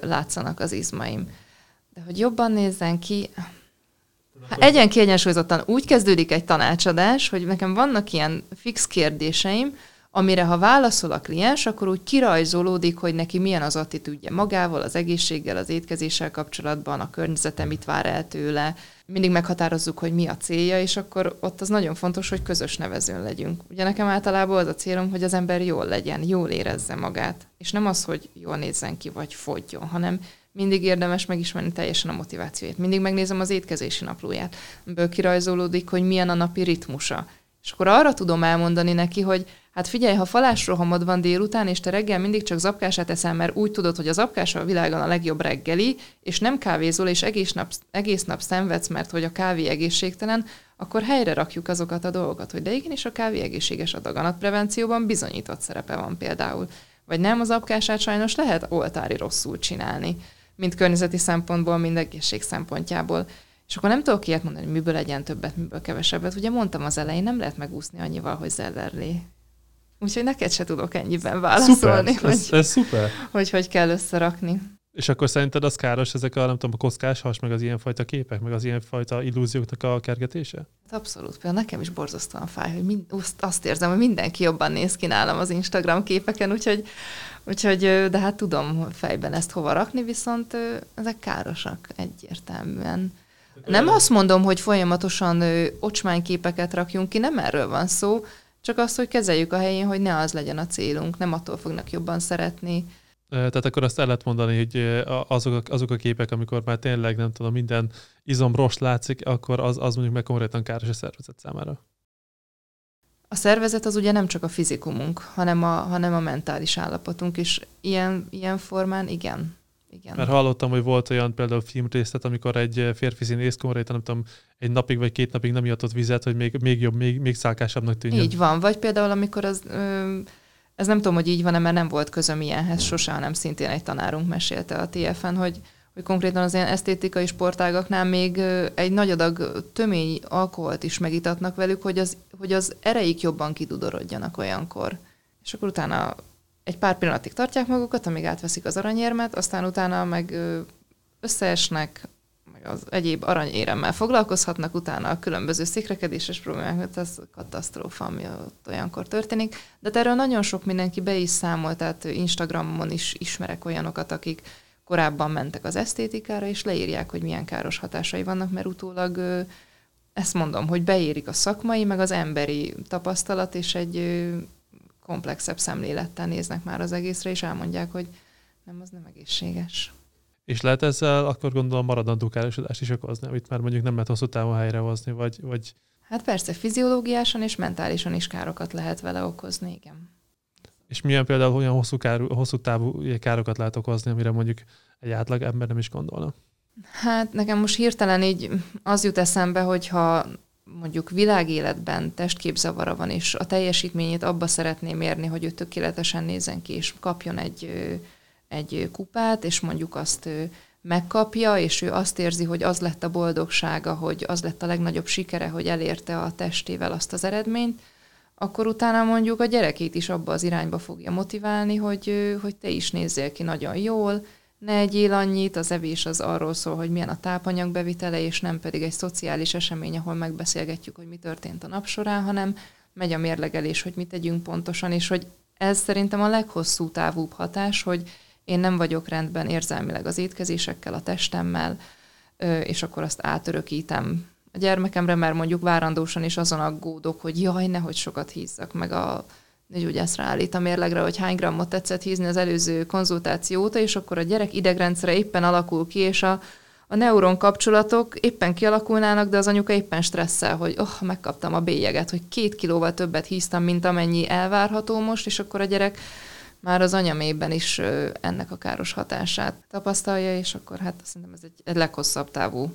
látszanak az izmaim. De hogy jobban nézzen ki, Hát egyen kiegyensúlyozottan úgy kezdődik egy tanácsadás, hogy nekem vannak ilyen fix kérdéseim, amire ha válaszol a kliens, akkor úgy kirajzolódik, hogy neki milyen az attitűdje magával, az egészséggel, az étkezéssel kapcsolatban, a környezete mit vár el tőle. Mindig meghatározzuk, hogy mi a célja, és akkor ott az nagyon fontos, hogy közös nevezőn legyünk. Ugye nekem általában az a célom, hogy az ember jól legyen, jól érezze magát. És nem az, hogy jól nézzen ki, vagy fogjon, hanem mindig érdemes megismerni teljesen a motivációját. Mindig megnézem az étkezési naplóját, amiből kirajzolódik, hogy milyen a napi ritmusa. És akkor arra tudom elmondani neki, hogy Hát figyelj, ha falásrohamod van délután, és te reggel mindig csak zapkását eszel, mert úgy tudod, hogy a zapkás a világon a legjobb reggeli, és nem kávézol, és egész nap, egész nap szenvedsz, mert hogy a kávé egészségtelen, akkor helyre rakjuk azokat a dolgokat, hogy de igenis a kávé egészséges a daganatprevencióban bizonyított szerepe van például. Vagy nem, az apkását sajnos lehet oltári rosszul csinálni, mind környezeti szempontból, mind egészség szempontjából. És akkor nem tudok ilyet mondani, hogy miből legyen többet, miből kevesebbet. Ugye mondtam az elején, nem lehet megúszni annyival, hogy zellerlé Úgyhogy neked se tudok ennyiben válaszolni, szuper, hogy, ez, szuper. hogy hogy kell összerakni. És akkor szerinted az káros ezek a, nem tudom, a kockás has, meg az ilyenfajta képek, meg az ilyenfajta illúzióknak a kergetése? Hát abszolút. Például nekem is borzasztóan fáj, hogy mind, azt érzem, hogy mindenki jobban néz ki nálam az Instagram képeken, úgyhogy, úgyhogy de hát tudom fejben ezt hova rakni, viszont ezek károsak egyértelműen. Nem azt mondom, hogy folyamatosan ocsmányképeket rakjunk ki, nem erről van szó, Csak azt, hogy kezeljük a helyén, hogy ne az legyen a célunk, nem attól fognak jobban szeretni. Tehát akkor azt el lehet mondani, hogy azok a, azok a képek, amikor már tényleg nem tudom, minden izom rost látszik, akkor az, az mondjuk meg konkrétan káros a szervezet számára. A szervezet az ugye nem csak a fizikumunk, hanem a, hanem a mentális állapotunk, és ilyen, ilyen formán igen. Igen. Mert hallottam, hogy volt olyan például filmrészlet, amikor egy férfi színész konkrétan, nem tudom, egy napig vagy két napig nem ihatott vizet, hogy még, még jobb, még, még szálkásabbnak tűnjön. Így van. Vagy például, amikor az, ö, ez nem tudom, hogy így van-e, mert nem volt közöm ilyenhez sose, hanem szintén egy tanárunk mesélte a TFN, hogy hogy konkrétan az ilyen esztétikai sportágaknál még egy nagy adag tömény alkoholt is megitatnak velük, hogy az, hogy az ereik jobban kidudorodjanak olyankor. És akkor utána egy pár pillanatig tartják magukat, amíg átveszik az aranyérmet, aztán utána meg összeesnek, meg az egyéb aranyéremmel foglalkozhatnak, utána a különböző szikrekedéses problémák, ez katasztrófa, ami ott olyankor történik. De erről nagyon sok mindenki be is számolt, tehát Instagramon is ismerek olyanokat, akik korábban mentek az esztétikára, és leírják, hogy milyen káros hatásai vannak, mert utólag ezt mondom, hogy beérik a szakmai, meg az emberi tapasztalat, és egy komplexebb szemlélettel néznek már az egészre, és elmondják, hogy nem, az nem egészséges. És lehet ezzel akkor gondolom maradandó károsodást is okozni, amit már mondjuk nem lehet hosszú távon helyrehozni, vagy, vagy... Hát persze, fiziológiásan és mentálisan is károkat lehet vele okozni, igen. És milyen például olyan hosszú, kár, hosszú távú károkat lehet okozni, amire mondjuk egy átlag ember nem is gondolna? Hát nekem most hirtelen így az jut eszembe, hogyha mondjuk világéletben testképzavara van, és a teljesítményét abba szeretném érni, hogy ő tökéletesen nézzen ki, és kapjon egy, egy kupát, és mondjuk azt megkapja, és ő azt érzi, hogy az lett a boldogsága, hogy az lett a legnagyobb sikere, hogy elérte a testével azt az eredményt, akkor utána mondjuk a gyerekét is abba az irányba fogja motiválni, hogy, hogy te is nézzél ki nagyon jól, ne egyél annyit, az evés az arról szól, hogy milyen a tápanyag bevitele, és nem pedig egy szociális esemény, ahol megbeszélgetjük, hogy mi történt a nap során, hanem megy a mérlegelés, hogy mit tegyünk pontosan, és hogy ez szerintem a leghosszú távúbb hatás, hogy én nem vagyok rendben érzelmileg az étkezésekkel, a testemmel, és akkor azt átörökítem a gyermekemre, mert mondjuk várandósan is azon aggódok, hogy jaj, nehogy sokat hízzak, meg a gyógyászra állít a mérlegre, hogy hány grammot tetszett hízni az előző konzultáció óta, és akkor a gyerek idegrendszere éppen alakul ki, és a, a neuron kapcsolatok éppen kialakulnának, de az anyuka éppen stresszel, hogy oh, megkaptam a bélyeget, hogy két kilóval többet híztam, mint amennyi elvárható most, és akkor a gyerek már az anyamében is ennek a káros hatását tapasztalja, és akkor hát szerintem ez egy, egy leghosszabb távú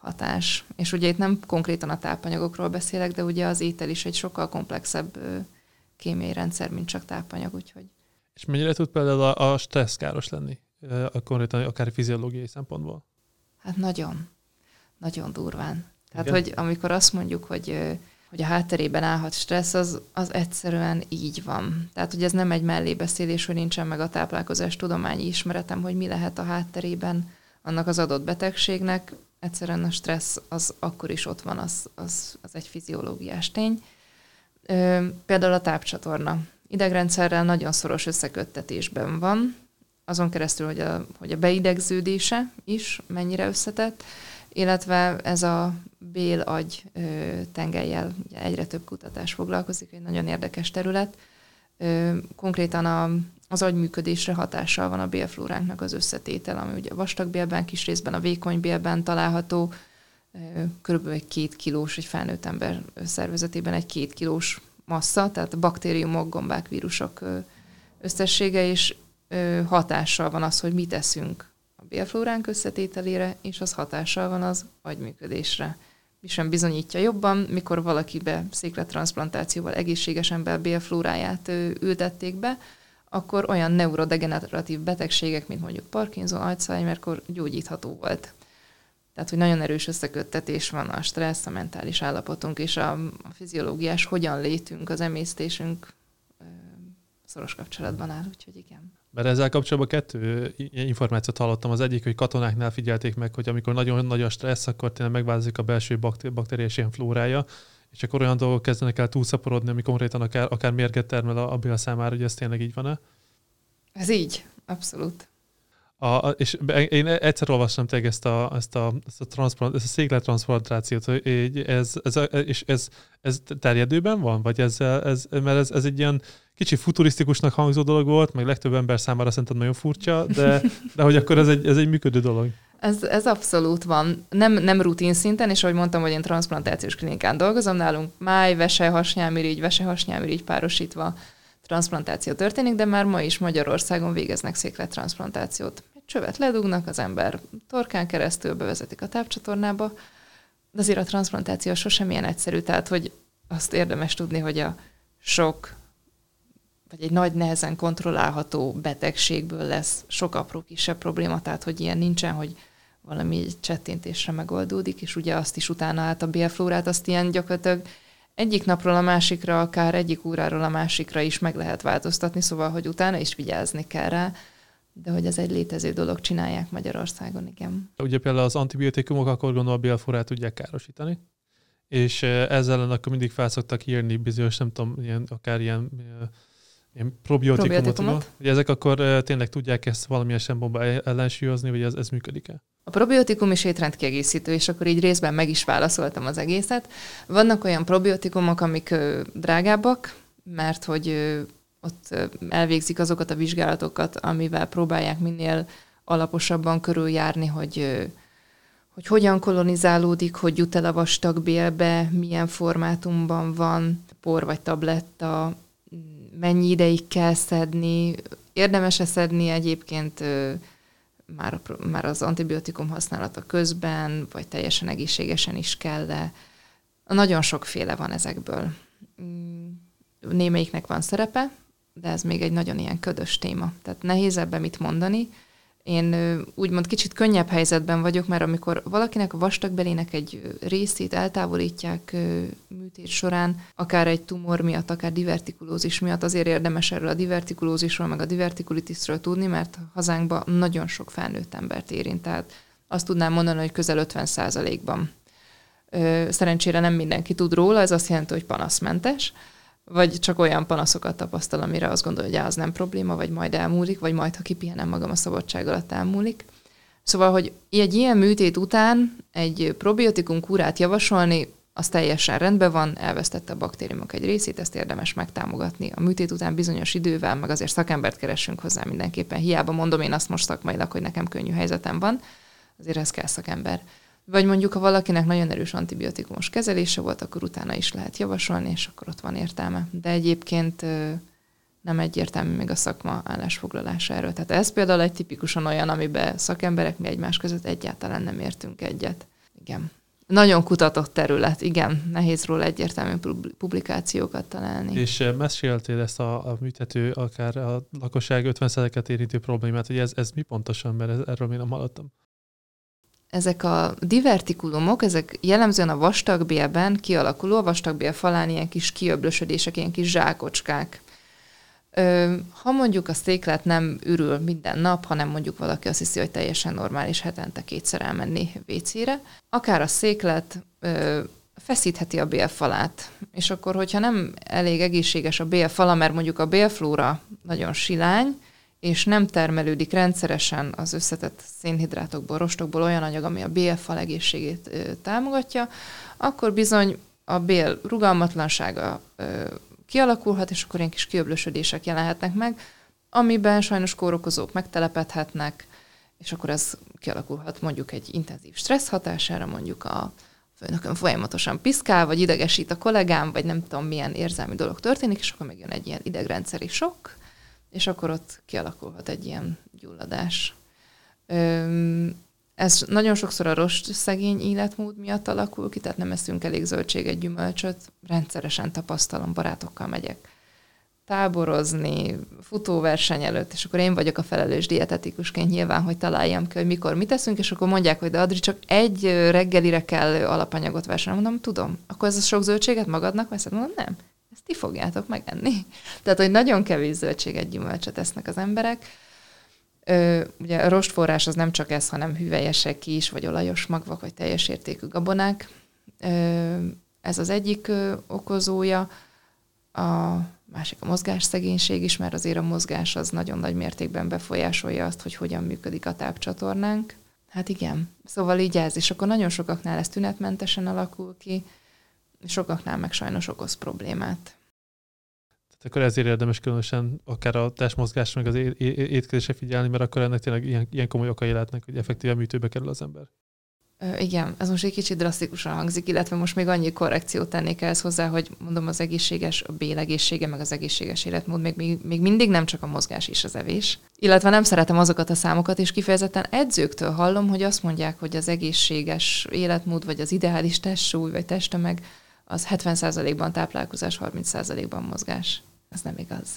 hatás. És ugye itt nem konkrétan a tápanyagokról beszélek, de ugye az étel is egy sokkal komplexebb kémiai rendszer, mint csak tápanyag, úgyhogy. És mennyire tud például a, a stressz káros lenni, a konkrétan akár fiziológiai szempontból? Hát nagyon. Nagyon durván. Tehát, Igen? hogy amikor azt mondjuk, hogy hogy a hátterében állhat stressz, az, az egyszerűen így van. Tehát, hogy ez nem egy mellébeszélés, hogy nincsen meg a táplálkozás tudományi ismeretem, hogy mi lehet a hátterében annak az adott betegségnek. Egyszerűen a stressz az akkor is ott van, az, az, az egy fiziológiás tény. Például a tápcsatorna. Idegrendszerrel nagyon szoros összeköttetésben van, azon keresztül, hogy a, hogy a beidegződése is mennyire összetett, illetve ez a bél-agy tengelyel egyre több kutatás foglalkozik, egy nagyon érdekes terület. Konkrétan a, az agyműködésre hatással van a bélflóránknak az összetétel, ami ugye a vastag bélben, kis részben a vékony bélben található, körülbelül egy két kilós, egy felnőtt ember szervezetében egy két kilós massza, tehát a baktériumok, gombák, vírusok összessége, és hatással van az, hogy mit teszünk a bélflóránk összetételére, és az hatással van az agyműködésre. Mi sem bizonyítja jobban, mikor valakibe széklettransplantációval egészséges ember bélflóráját ültették be, akkor olyan neurodegeneratív betegségek, mint mondjuk Parkinson, Alzheimer-kor gyógyítható volt. Tehát, hogy nagyon erős összeköttetés van a stressz, a mentális állapotunk és a, a fiziológiás hogyan létünk, az emésztésünk szoros kapcsolatban áll, úgyhogy igen. Mert ezzel kapcsolatban kettő információt hallottam. Az egyik, hogy katonáknál figyelték meg, hogy amikor nagyon nagy a stressz, akkor tényleg megváltozik a belső baktériás ilyen flórája, és akkor olyan dolgok kezdenek el túlszaporodni, ami konkrétan akár, akár mérget termel a, a bél számára, hogy ez tényleg így van-e? Ez így, abszolút. A, és én egyszer olvastam tényleg ezt a, ezt a, ezt a, transplant, ezt a széklettransplantációt, hogy ez, ez, és ez, ez terjedőben van? Vagy ez, ez, mert ez, ez egy ilyen kicsi futurisztikusnak hangzó dolog volt, meg legtöbb ember számára szerintem nagyon furcsa, de, de hogy akkor ez egy, ez egy működő dolog. Ez, ez abszolút van. Nem, nem rutin szinten, és ahogy mondtam, hogy én transplantációs klinikán dolgozom, nálunk máj, vese, hasnyálmirigy, vese, hasnyálmirigy párosítva transplantáció történik, de már ma is Magyarországon végeznek széklettransplantációt. Csövet ledugnak, az ember torkán keresztül bevezetik a tápcsatornába, de azért a transplantáció sosem ilyen egyszerű, tehát hogy azt érdemes tudni, hogy a sok vagy egy nagy nehezen kontrollálható betegségből lesz sok apró kisebb probléma, tehát hogy ilyen nincsen, hogy valami csettintésre megoldódik, és ugye azt is utána át a bélflórát, azt ilyen gyakorlatilag egyik napról a másikra, akár egyik óráról a másikra is meg lehet változtatni, szóval, hogy utána is vigyázni kell rá, de hogy ez egy létező dolog, csinálják Magyarországon, igen. Ugye például az antibiotikumok akkor gondolom a bélflórát tudják károsítani, és ezzel ellen akkor mindig felszoktak írni bizonyos, nem tudom, ilyen, akár ilyen ilyen probiotikumot, probiotikumot. ezek akkor tényleg tudják ezt valamilyen szempontból ellensúlyozni, vagy ez, ez működik-e? A probiotikum is étrendkiegészítő, és akkor így részben meg is válaszoltam az egészet. Vannak olyan probiotikumok, amik drágábbak, mert hogy ott elvégzik azokat a vizsgálatokat, amivel próbálják minél alaposabban körüljárni, hogy hogy hogyan kolonizálódik, hogy jut el a vastag bélbe, milyen formátumban van, por vagy tabletta, mennyi ideig kell szedni, érdemes-e szedni egyébként már, már az antibiotikum használata közben, vagy teljesen egészségesen is kell, de nagyon sokféle van ezekből. Mm, némelyiknek van szerepe, de ez még egy nagyon ilyen ködös téma. Tehát nehéz ebben mit mondani, én úgymond kicsit könnyebb helyzetben vagyok, mert amikor valakinek a vastagbelének egy részét eltávolítják műtét során, akár egy tumor miatt, akár divertikulózis miatt, azért érdemes erről a divertikulózisról, meg a divertikulitisről tudni, mert hazánkban nagyon sok felnőtt embert érint. Tehát azt tudnám mondani, hogy közel 50 ban Szerencsére nem mindenki tud róla, ez azt jelenti, hogy panaszmentes vagy csak olyan panaszokat tapasztal, amire azt gondolja, hogy az nem probléma, vagy majd elmúlik, vagy majd, ha kipihenem magam a szabadság alatt elmúlik. Szóval, hogy egy ilyen műtét után egy probiotikum kúrát javasolni, az teljesen rendben van, elvesztette a baktériumok egy részét, ezt érdemes megtámogatni. A műtét után bizonyos idővel, meg azért szakembert keresünk hozzá mindenképpen. Hiába mondom én azt most szakmailag, hogy nekem könnyű helyzetem van, azért ez kell szakember. Vagy mondjuk, ha valakinek nagyon erős antibiotikumos kezelése volt, akkor utána is lehet javasolni, és akkor ott van értelme. De egyébként nem egyértelmű még a szakma állásfoglalása erről. Tehát ez például egy tipikusan olyan, amiben szakemberek mi egymás között egyáltalán nem értünk egyet. Igen. Nagyon kutatott terület, igen, nehéz róla egyértelmű publikációkat találni. És meséltél ezt a, a műtető, akár a lakosság 50%-et érintő problémát, hogy ez, ez mi pontosan, mert ez, erről még nem hallottam ezek a divertikulumok, ezek jellemzően a vastagbélben kialakuló, a vastagbél falán ilyen kis kiöblösödések, ilyen kis zsákocskák. Ha mondjuk a széklet nem ürül minden nap, hanem mondjuk valaki azt hiszi, hogy teljesen normális hetente kétszer elmenni WC-re, akár a széklet feszítheti a bélfalát. És akkor, hogyha nem elég egészséges a bélfala, mert mondjuk a bélflóra nagyon silány, és nem termelődik rendszeresen az összetett szénhidrátokból, rostokból olyan anyag, ami a bélfal egészségét támogatja, akkor bizony a bél rugalmatlansága kialakulhat, és akkor ilyen kis kiöblösödések jelenhetnek meg, amiben sajnos kórokozók megtelepedhetnek, és akkor ez kialakulhat mondjuk egy intenzív stressz hatására, mondjuk a főnökön folyamatosan piszkál, vagy idegesít a kollégám, vagy nem tudom milyen érzelmi dolog történik, és akkor megjön egy ilyen idegrendszeri sok, és akkor ott kialakulhat egy ilyen gyulladás. Ez nagyon sokszor a rost szegény életmód miatt alakul ki, tehát nem eszünk elég zöldséget, gyümölcsöt. Rendszeresen tapasztalom, barátokkal megyek táborozni, futóverseny előtt, és akkor én vagyok a felelős dietetikusként nyilván, hogy találjam ki, hogy mikor mit teszünk, és akkor mondják, hogy de Adri, csak egy reggelire kell alapanyagot vásárolni. Mondom, tudom. Akkor ez a sok zöldséget magadnak veszed? Mondom, nem ezt ti fogjátok megenni. Tehát, hogy nagyon kevés zöldséget, gyümölcsöt esznek az emberek. Ö, ugye a rostforrás az nem csak ez, hanem hüvelyesek is, vagy olajos magvak, vagy teljes értékű gabonák. Ö, ez az egyik ö, okozója. A másik a mozgásszegénység is, mert azért a mozgás az nagyon nagy mértékben befolyásolja azt, hogy hogyan működik a tápcsatornánk. Hát igen, szóval így ez, és akkor nagyon sokaknál ez tünetmentesen alakul ki, sokaknál meg sajnos okoz problémát. Tehát akkor ezért érdemes különösen akár a testmozgásra, meg az étkezésre figyelni, mert akkor ennek tényleg ilyen, ilyen komoly okai lehetnek, hogy effektíven műtőbe kerül az ember. Igen, ez most egy kicsit drasztikusan hangzik, illetve most még annyi korrekciót tennék ehhez hozzá, hogy mondom az egészséges, a bélegészsége, meg az egészséges életmód, még, még, még mindig nem csak a mozgás is az evés. Illetve nem szeretem azokat a számokat, és kifejezetten edzőktől hallom, hogy azt mondják, hogy az egészséges életmód, vagy az ideális testsúly, vagy testtömeg, az 70%-ban táplálkozás, 30%-ban mozgás. Ez nem igaz.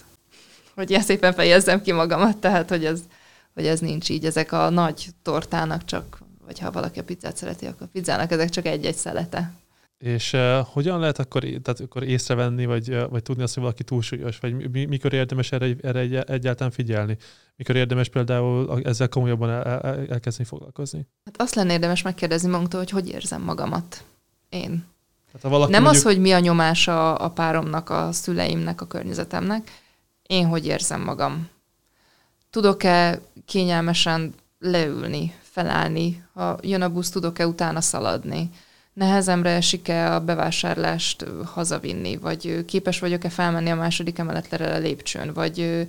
Hogy ilyen szépen fejezzem ki magamat, tehát hogy ez, hogy ez nincs így. Ezek a nagy tortának csak vagy ha valaki a pizzát szereti, akkor a pizzának ezek csak egy-egy szelete. És uh, hogyan lehet akkor, tehát akkor észrevenni, vagy, uh, vagy tudni azt, hogy valaki túlsúlyos, vagy mi, mikor érdemes erre, erre egy, egyáltalán figyelni? Mikor érdemes például ezzel komolyabban el, el, elkezdeni foglalkozni? Hát azt lenne érdemes megkérdezni magunktól, hogy hogy érzem magamat én. Hát, ha valaki Nem mondjuk... az, hogy mi a nyomás a, a páromnak, a szüleimnek, a környezetemnek, én hogy érzem magam. Tudok-e kényelmesen leülni, felállni, ha jön a busz, tudok-e utána szaladni, nehezemre esik-e a bevásárlást hazavinni, vagy képes vagyok-e felmenni a második emeletre a lépcsőn, vagy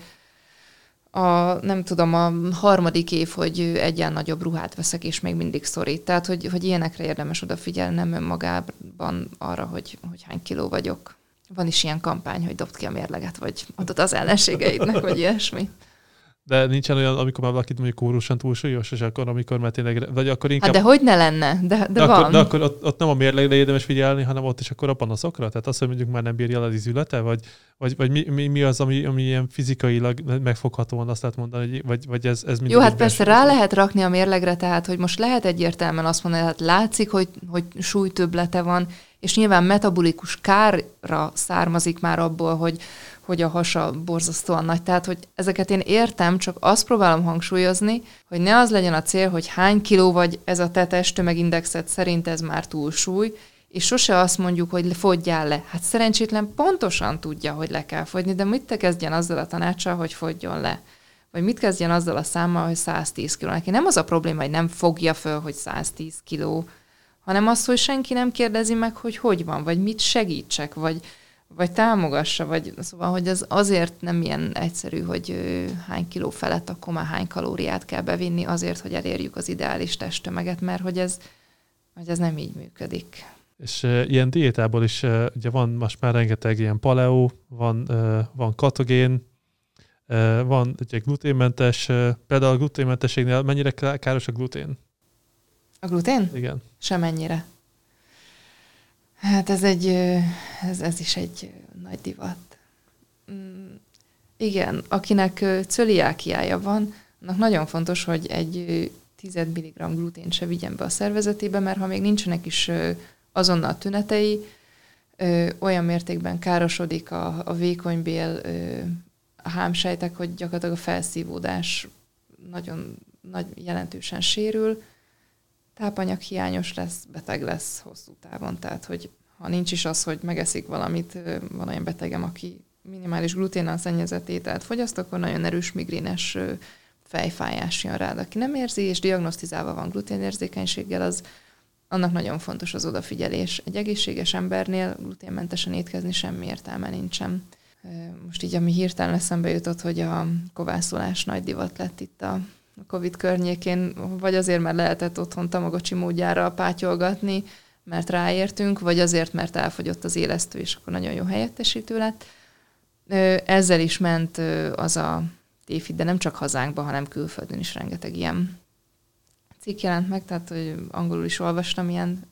a, nem tudom, a harmadik év, hogy egyen nagyobb ruhát veszek, és még mindig szorít. Tehát, hogy, hogy ilyenekre érdemes odafigyelni, nem önmagában arra, hogy, hogy hány kiló vagyok. Van is ilyen kampány, hogy dobd ki a mérleget, vagy adod az ellenségeidnek, vagy ilyesmi. De nincsen olyan, amikor már valakit mondjuk kórusan túlsúlyos, és akkor, amikor már tényleg, vagy akkor inkább... Hát de hogy ne lenne? De, de, de van. Akkor, de akkor ott, ott, nem a mérlegre érdemes figyelni, hanem ott is akkor a panaszokra? Tehát azt, hogy mondjuk már nem bírja az izülete? Vagy, vagy, vagy mi, mi, mi, az, ami, ami ilyen fizikailag megfoghatóan azt lehet mondani, vagy, vagy ez, ez Jó, hát persze rá lehet rakni a mérlegre, tehát hogy most lehet egyértelműen azt mondani, hát látszik, hogy, hogy súlytöblete van, és nyilván metabolikus kárra származik már abból, hogy hogy a hasa borzasztóan nagy. Tehát, hogy ezeket én értem, csak azt próbálom hangsúlyozni, hogy ne az legyen a cél, hogy hány kiló vagy ez a te testtömegindexet szerint ez már túlsúly, és sose azt mondjuk, hogy fogyjál le. Hát szerencsétlen pontosan tudja, hogy le kell fogyni, de mit te kezdjen azzal a tanácssal, hogy fogjon le? Vagy mit kezdjen azzal a számmal, hogy 110 kiló? Neki nem az a probléma, hogy nem fogja föl, hogy 110 kiló, hanem az, hogy senki nem kérdezi meg, hogy hogy van, vagy mit segítsek, vagy, vagy támogassa, vagy szóval, hogy ez azért nem ilyen egyszerű, hogy hány kiló felett, akkor már hány kalóriát kell bevinni azért, hogy elérjük az ideális testtömeget, mert hogy ez, hogy ez nem így működik. És uh, ilyen diétából is uh, ugye van most már rengeteg ilyen paleo, van, uh, van katogén, uh, van ugye gluténmentes, uh, például a gluténmentességnél mennyire káros a glutén? A glutén? Igen. Semennyire. Hát ez egy, ez, ez is egy nagy divat. Mm, igen, akinek cöliákiája van, annak nagyon fontos, hogy egy 10 mg glutén se vigyen be a szervezetébe, mert ha még nincsenek is azonnal tünetei, olyan mértékben károsodik a, a vékonybél, a hámsejtek, hogy gyakorlatilag a felszívódás nagyon nagy jelentősen sérül, tápanyag hiányos lesz, beteg lesz hosszú távon. Tehát, hogy ha nincs is az, hogy megeszik valamit, van olyan betegem, aki minimális gluténnal szennyezett ételt fogyaszt, akkor nagyon erős migrénes fejfájás jön rá. De aki nem érzi, és diagnosztizálva van gluténérzékenységgel, az annak nagyon fontos az odafigyelés. Egy egészséges embernél gluténmentesen étkezni semmi értelme nincsen. Most így, ami hirtelen eszembe jutott, hogy a kovászolás nagy divat lett itt a a Covid környékén, vagy azért, mert lehetett otthon tamagocsi módjára pátyolgatni, mert ráértünk, vagy azért, mert elfogyott az élesztő, és akkor nagyon jó helyettesítő lett. Ezzel is ment az a tévhit, de nem csak hazánkban, hanem külföldön is rengeteg ilyen cikk jelent meg, tehát hogy angolul is olvastam ilyen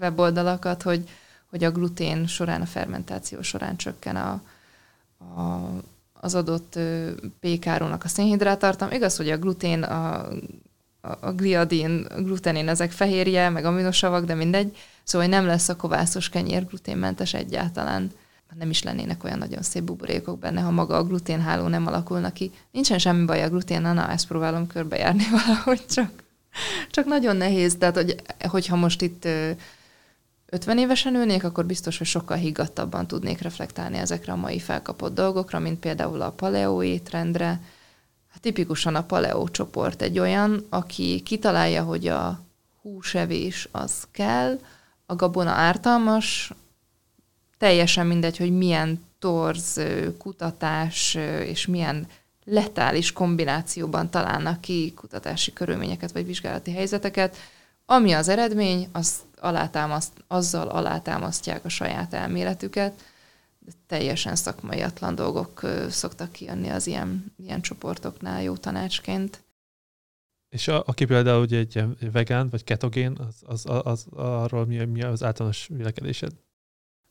weboldalakat, hogy, hogy a glutén során, a fermentáció során csökken a, a az adott pékárónak a szénhidrátartalma. Igaz, hogy a glutén, a, a gliadin, a glutenin, ezek fehérje, meg aminosavak, de mindegy. Szóval nem lesz a kovászos kenyér gluténmentes egyáltalán. Nem is lennének olyan nagyon szép buborékok benne, ha maga a gluténháló nem alakulna ki. Nincsen semmi baj a glutén, na, ezt próbálom körbejárni valahogy, csak, csak nagyon nehéz. Tehát, hogy, hogyha most itt 50 évesen ülnék, akkor biztos, hogy sokkal higgadtabban tudnék reflektálni ezekre a mai felkapott dolgokra, mint például a paleo étrendre. Hát tipikusan a paleo csoport egy olyan, aki kitalálja, hogy a húsevés az kell, a gabona ártalmas, teljesen mindegy, hogy milyen torz, kutatás és milyen letális kombinációban találnak ki kutatási körülményeket vagy vizsgálati helyzeteket, ami az eredmény, az alátámaszt, azzal alátámasztják a saját elméletüket, de teljesen szakmaiatlan dolgok szoktak kijönni az ilyen, ilyen csoportoknál jó tanácsként. És a, aki például ugye egy vegán vagy ketogén, az, az, az, az arról mi, mi az általános vélekedésed?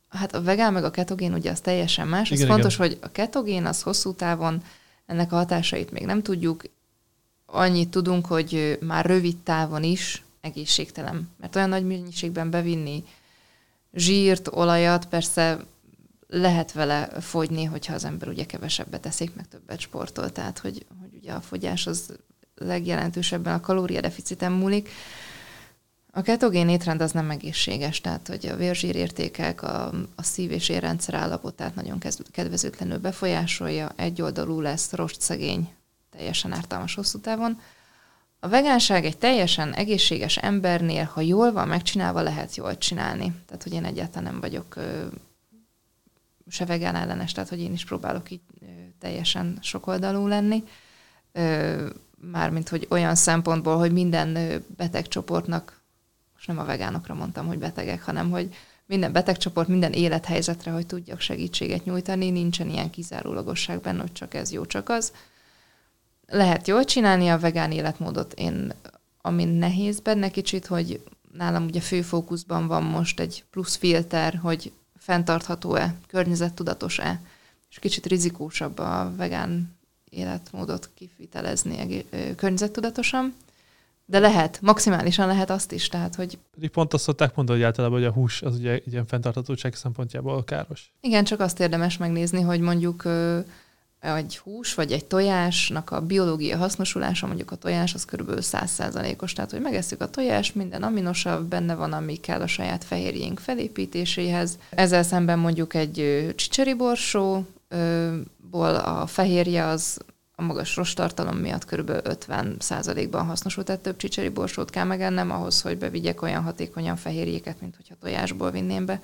Hát a vegán meg a ketogén ugye az teljesen más. Igen, fontos, igen. hogy a ketogén az hosszú távon, ennek a hatásait még nem tudjuk. Annyit tudunk, hogy már rövid távon is egészségtelen. Mert olyan nagy mennyiségben bevinni zsírt, olajat, persze lehet vele fogyni, hogyha az ember ugye kevesebbet eszik, meg többet sportol, tehát hogy, hogy ugye a fogyás az legjelentősebben a kalóriadeficiten múlik. A ketogén étrend az nem egészséges, tehát hogy a vérzsírértékek, a, a szív- és érrendszer állapotát nagyon kedvezőtlenül befolyásolja, egyoldalú lesz, rostszegény, teljesen ártalmas hosszú távon. A vegánság egy teljesen egészséges embernél, ha jól van megcsinálva, lehet jól csinálni. Tehát, hogy én egyáltalán nem vagyok ö, se vegán ellenes, tehát, hogy én is próbálok így ö, teljesen sokoldalú lenni. Ö, mármint, hogy olyan szempontból, hogy minden betegcsoportnak, most nem a vegánokra mondtam, hogy betegek, hanem, hogy minden betegcsoport, minden élethelyzetre, hogy tudjak segítséget nyújtani, nincsen ilyen kizárólagosság benne, hogy csak ez jó, csak az lehet jól csinálni a vegán életmódot. Én, ami nehéz benne kicsit, hogy nálam ugye főfókuszban van most egy plusz filter, hogy fenntartható-e, környezettudatos-e, és kicsit rizikósabb a vegán életmódot kifitelezni környezettudatosan. De lehet, maximálisan lehet azt is, tehát hogy... Pedig pont azt szokták mondani, hogy általában hogy a hús az ugye ilyen fenntarthatóság szempontjából káros. Igen, csak azt érdemes megnézni, hogy mondjuk egy hús vagy egy tojásnak a biológia hasznosulása, mondjuk a tojás az kb. 100%-os, tehát hogy megesszük a tojást, minden aminosav benne van, ami kell a saját fehérjénk felépítéséhez. Ezzel szemben mondjuk egy csicseri borsóból a fehérje az a magas rostartalom miatt kb. 50%-ban hasznosul, tehát több csicseri borsót kell megennem ahhoz, hogy bevigyek olyan hatékonyan fehérjéket, mint hogyha tojásból vinném be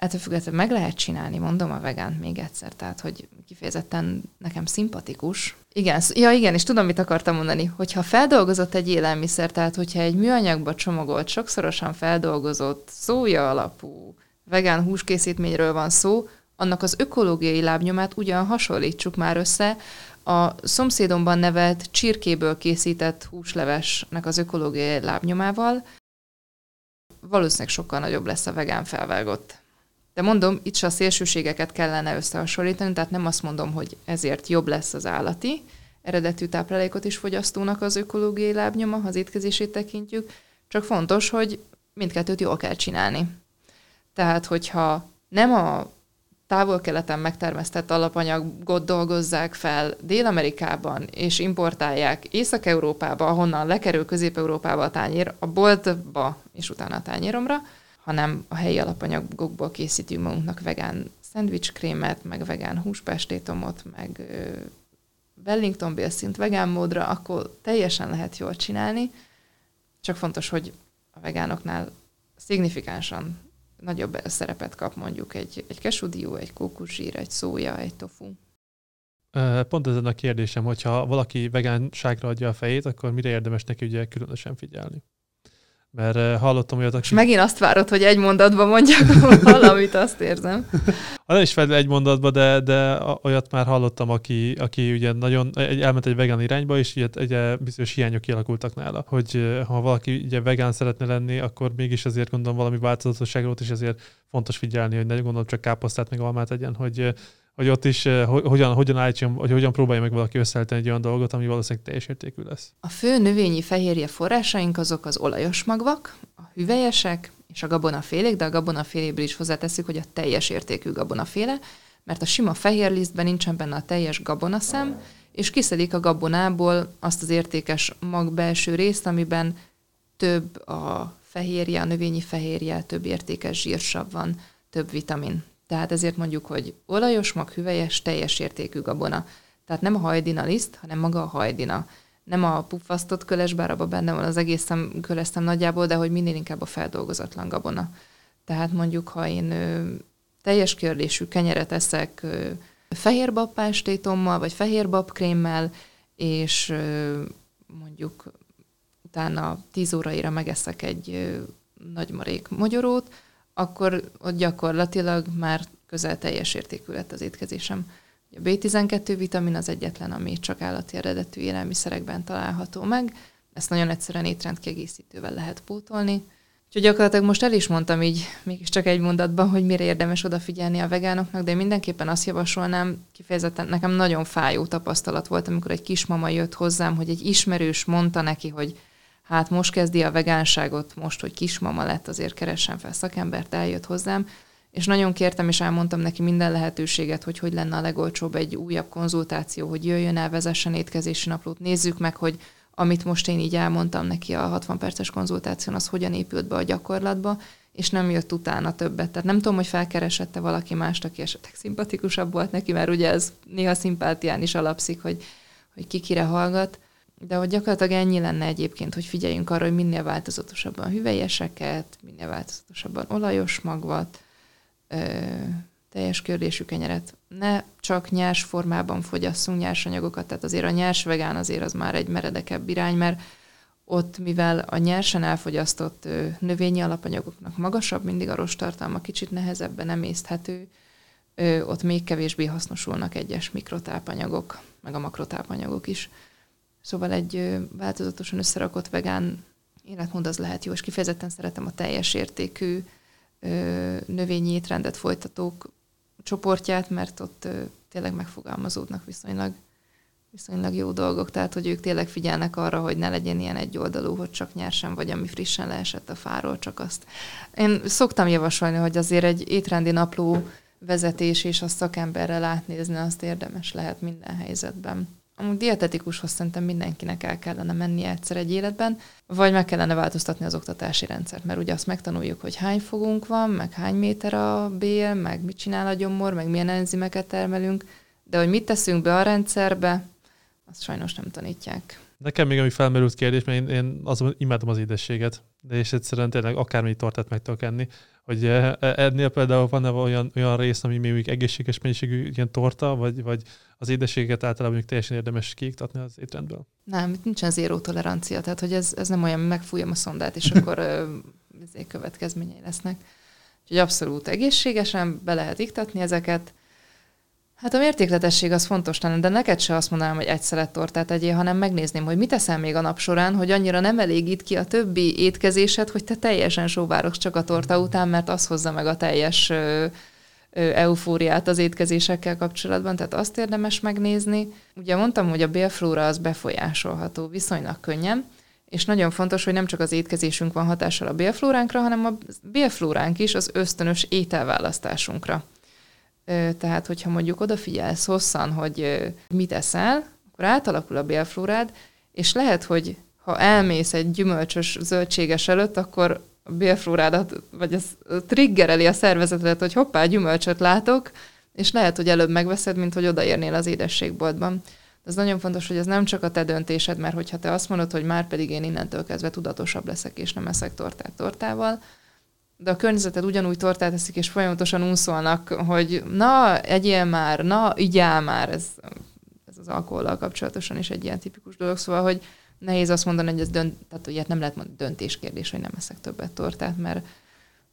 ettől függetlenül meg lehet csinálni, mondom a vegánt még egyszer, tehát hogy kifejezetten nekem szimpatikus. Igen, ja igen, és tudom, mit akartam mondani, hogyha feldolgozott egy élelmiszer, tehát hogyha egy műanyagba csomagolt, sokszorosan feldolgozott, szója alapú vegán húskészítményről van szó, annak az ökológiai lábnyomát ugyan hasonlítsuk már össze a szomszédomban nevelt csirkéből készített húslevesnek az ökológiai lábnyomával, valószínűleg sokkal nagyobb lesz a vegán felvágott de mondom, itt se a szélsőségeket kellene összehasonlítani, tehát nem azt mondom, hogy ezért jobb lesz az állati eredetű táplálékot is fogyasztónak az ökológiai lábnyoma, ha az étkezését tekintjük, csak fontos, hogy mindkettőt jól kell csinálni. Tehát, hogyha nem a távol-keleten megtermesztett alapanyagot dolgozzák fel Dél-Amerikában, és importálják Észak-Európába, ahonnan lekerül Közép-Európába a tányér, a boltba, és utána a tányéromra, hanem a helyi alapanyagokból készítünk magunknak vegán szendvicskrémet, meg vegán húspestétomot, meg Wellington bélszint vegán módra, akkor teljesen lehet jól csinálni, csak fontos, hogy a vegánoknál szignifikánsan nagyobb szerepet kap mondjuk egy, egy kesudió, egy kókuszsír, egy szója, egy tofu. Pont ezen a kérdésem, hogyha valaki vegánságra adja a fejét, akkor mire érdemes neki ugye különösen figyelni? Mert hallottam olyat, aki... És megint azt várod, hogy egy mondatban mondjak valamit, azt érzem. Nem is feltétlenül egy mondatban, de, de olyat már hallottam, aki, aki ugye nagyon elment egy vegán irányba, és ugye, ugye bizonyos hiányok kialakultak nála. Hogy ha valaki ugye vegán szeretne lenni, akkor mégis azért gondolom valami változatosságról is ezért fontos figyelni, hogy ne gondolom csak káposztát meg almát egyen, hogy hogy ott is uh, hogyan, hogyan állítson, hogy hogyan próbálja meg valaki összeállítani egy olyan dolgot, ami valószínűleg teljes értékű lesz. A fő növényi fehérje forrásaink azok az olajos magvak, a hüvelyesek és a gabonafélék, de a gabonaféléből is hozzáteszük, hogy a teljes értékű gabonaféle, mert a sima fehér lisztben nincsen benne a teljes gabonaszem, és kiszedik a gabonából azt az értékes mag belső részt, amiben több a fehérje, a növényi fehérje, több értékes zsírsav van, több vitamin. Tehát ezért mondjuk, hogy olajos mag, hüvelyes, teljes értékű gabona. Tehát nem a hajdina liszt, hanem maga a hajdina. Nem a puffasztott köles, bár abban benne van az egészem kölesztem nagyjából, de hogy minél inkább a feldolgozatlan gabona. Tehát mondjuk, ha én ö, teljes kérdésű kenyeret eszek ö, fehér babpástétommal, vagy fehér babkrémmel, és ö, mondjuk utána 10 óraira megeszek egy ö, nagy marék mogyorót, akkor ott gyakorlatilag már közel teljes értékű lett az étkezésem. A B12 vitamin az egyetlen, ami csak állati eredetű élelmiszerekben található meg. Ezt nagyon egyszerűen étrendkiegészítővel lehet pótolni. Úgyhogy gyakorlatilag most el is mondtam így, mégiscsak egy mondatban, hogy mire érdemes odafigyelni a vegánoknak, de én mindenképpen azt javasolnám, kifejezetten nekem nagyon fájó tapasztalat volt, amikor egy kismama jött hozzám, hogy egy ismerős mondta neki, hogy hát most kezdi a vegánságot, most, hogy kismama lett, azért keressen fel szakembert, eljött hozzám, és nagyon kértem, és elmondtam neki minden lehetőséget, hogy hogy lenne a legolcsóbb egy újabb konzultáció, hogy jöjjön el, vezessen étkezési naplót, nézzük meg, hogy amit most én így elmondtam neki a 60 perces konzultáción, az hogyan épült be a gyakorlatba, és nem jött utána többet. Tehát nem tudom, hogy felkeresette valaki mást, aki esetleg szimpatikusabb volt neki, mert ugye ez néha szimpátián is alapszik, hogy, hogy ki kire hallgat, de hogy gyakorlatilag ennyi lenne egyébként, hogy figyeljünk arra, hogy minél változatosabban hüvelyeseket, minél változatosabban olajos magvat, ö, teljes kérdésű kenyeret. Ne csak nyers formában fogyasszunk nyersanyagokat, tehát azért a nyers vegán azért az már egy meredekebb irány, mert ott, mivel a nyersen elfogyasztott növényi alapanyagoknak magasabb, mindig a rostartalma kicsit nehezebben emészthető, ott még kevésbé hasznosulnak egyes mikrotápanyagok, meg a makrotápanyagok is. Szóval egy változatosan összerakott vegán életmód az lehet jó, és kifejezetten szeretem a teljes értékű növényi étrendet folytatók csoportját, mert ott tényleg megfogalmazódnak viszonylag, viszonylag jó dolgok, tehát hogy ők tényleg figyelnek arra, hogy ne legyen ilyen egyoldalú, hogy csak nyersen, vagy ami frissen leesett a fáról, csak azt. Én szoktam javasolni, hogy azért egy étrendi napló vezetés és a szakemberrel átnézni, azt érdemes lehet minden helyzetben amúgy dietetikushoz szerintem mindenkinek el kellene menni egyszer egy életben, vagy meg kellene változtatni az oktatási rendszert, mert ugye azt megtanuljuk, hogy hány fogunk van, meg hány méter a bél, meg mit csinál a gyomor, meg milyen enzimeket termelünk, de hogy mit teszünk be a rendszerbe, azt sajnos nem tanítják. Nekem még ami felmerült kérdés, mert én, én azon imádom az édességet, de és egyszerűen tényleg akármi tortát meg tudok enni, hogy e, e, ennél például van-e olyan, olyan rész, ami még egészséges mennyiségű ilyen torta, vagy, vagy az édességet általában még teljesen érdemes kiiktatni az étrendből? Nem, itt nincsen zéró tolerancia, tehát hogy ez, ez nem olyan, megfújom a szondát, és akkor ezért következményei lesznek. Úgyhogy abszolút egészségesen be lehet iktatni ezeket, Hát a mértékletesség az fontos lenne, de neked se azt mondanám, hogy egy szelet tortát egyél, hanem megnézném, hogy mit eszel még a nap során, hogy annyira nem elégít ki a többi étkezésed, hogy te teljesen sóvárogsz csak a torta után, mert az hozza meg a teljes ö, ö, eufóriát az étkezésekkel kapcsolatban, tehát azt érdemes megnézni. Ugye mondtam, hogy a bélflóra az befolyásolható viszonylag könnyen, és nagyon fontos, hogy nem csak az étkezésünk van hatással a bélflóránkra, hanem a bélflóránk is az ösztönös ételválasztásunkra. Tehát, hogyha mondjuk odafigyelsz hosszan, hogy mit eszel, akkor átalakul a bélflórád, és lehet, hogy ha elmész egy gyümölcsös, zöldséges előtt, akkor a bélflórádat, vagy ez triggereli a szervezetet, hogy hoppá, gyümölcsöt látok, és lehet, hogy előbb megveszed, mint hogy odaérnél az édességboltban. Ez nagyon fontos, hogy ez nem csak a te döntésed, mert hogyha te azt mondod, hogy már pedig én innentől kezdve tudatosabb leszek, és nem eszek tortát tortával, de a környezeted ugyanúgy tortát eszik, és folyamatosan unszolnak, hogy na, egyél már, na, igyál már, ez, ez az alkohollal kapcsolatosan is egy ilyen tipikus dolog, szóval, hogy nehéz azt mondani, hogy ez dönt, tehát ugye nem lehet mondani döntéskérdés, hogy nem eszek többet tortát, mert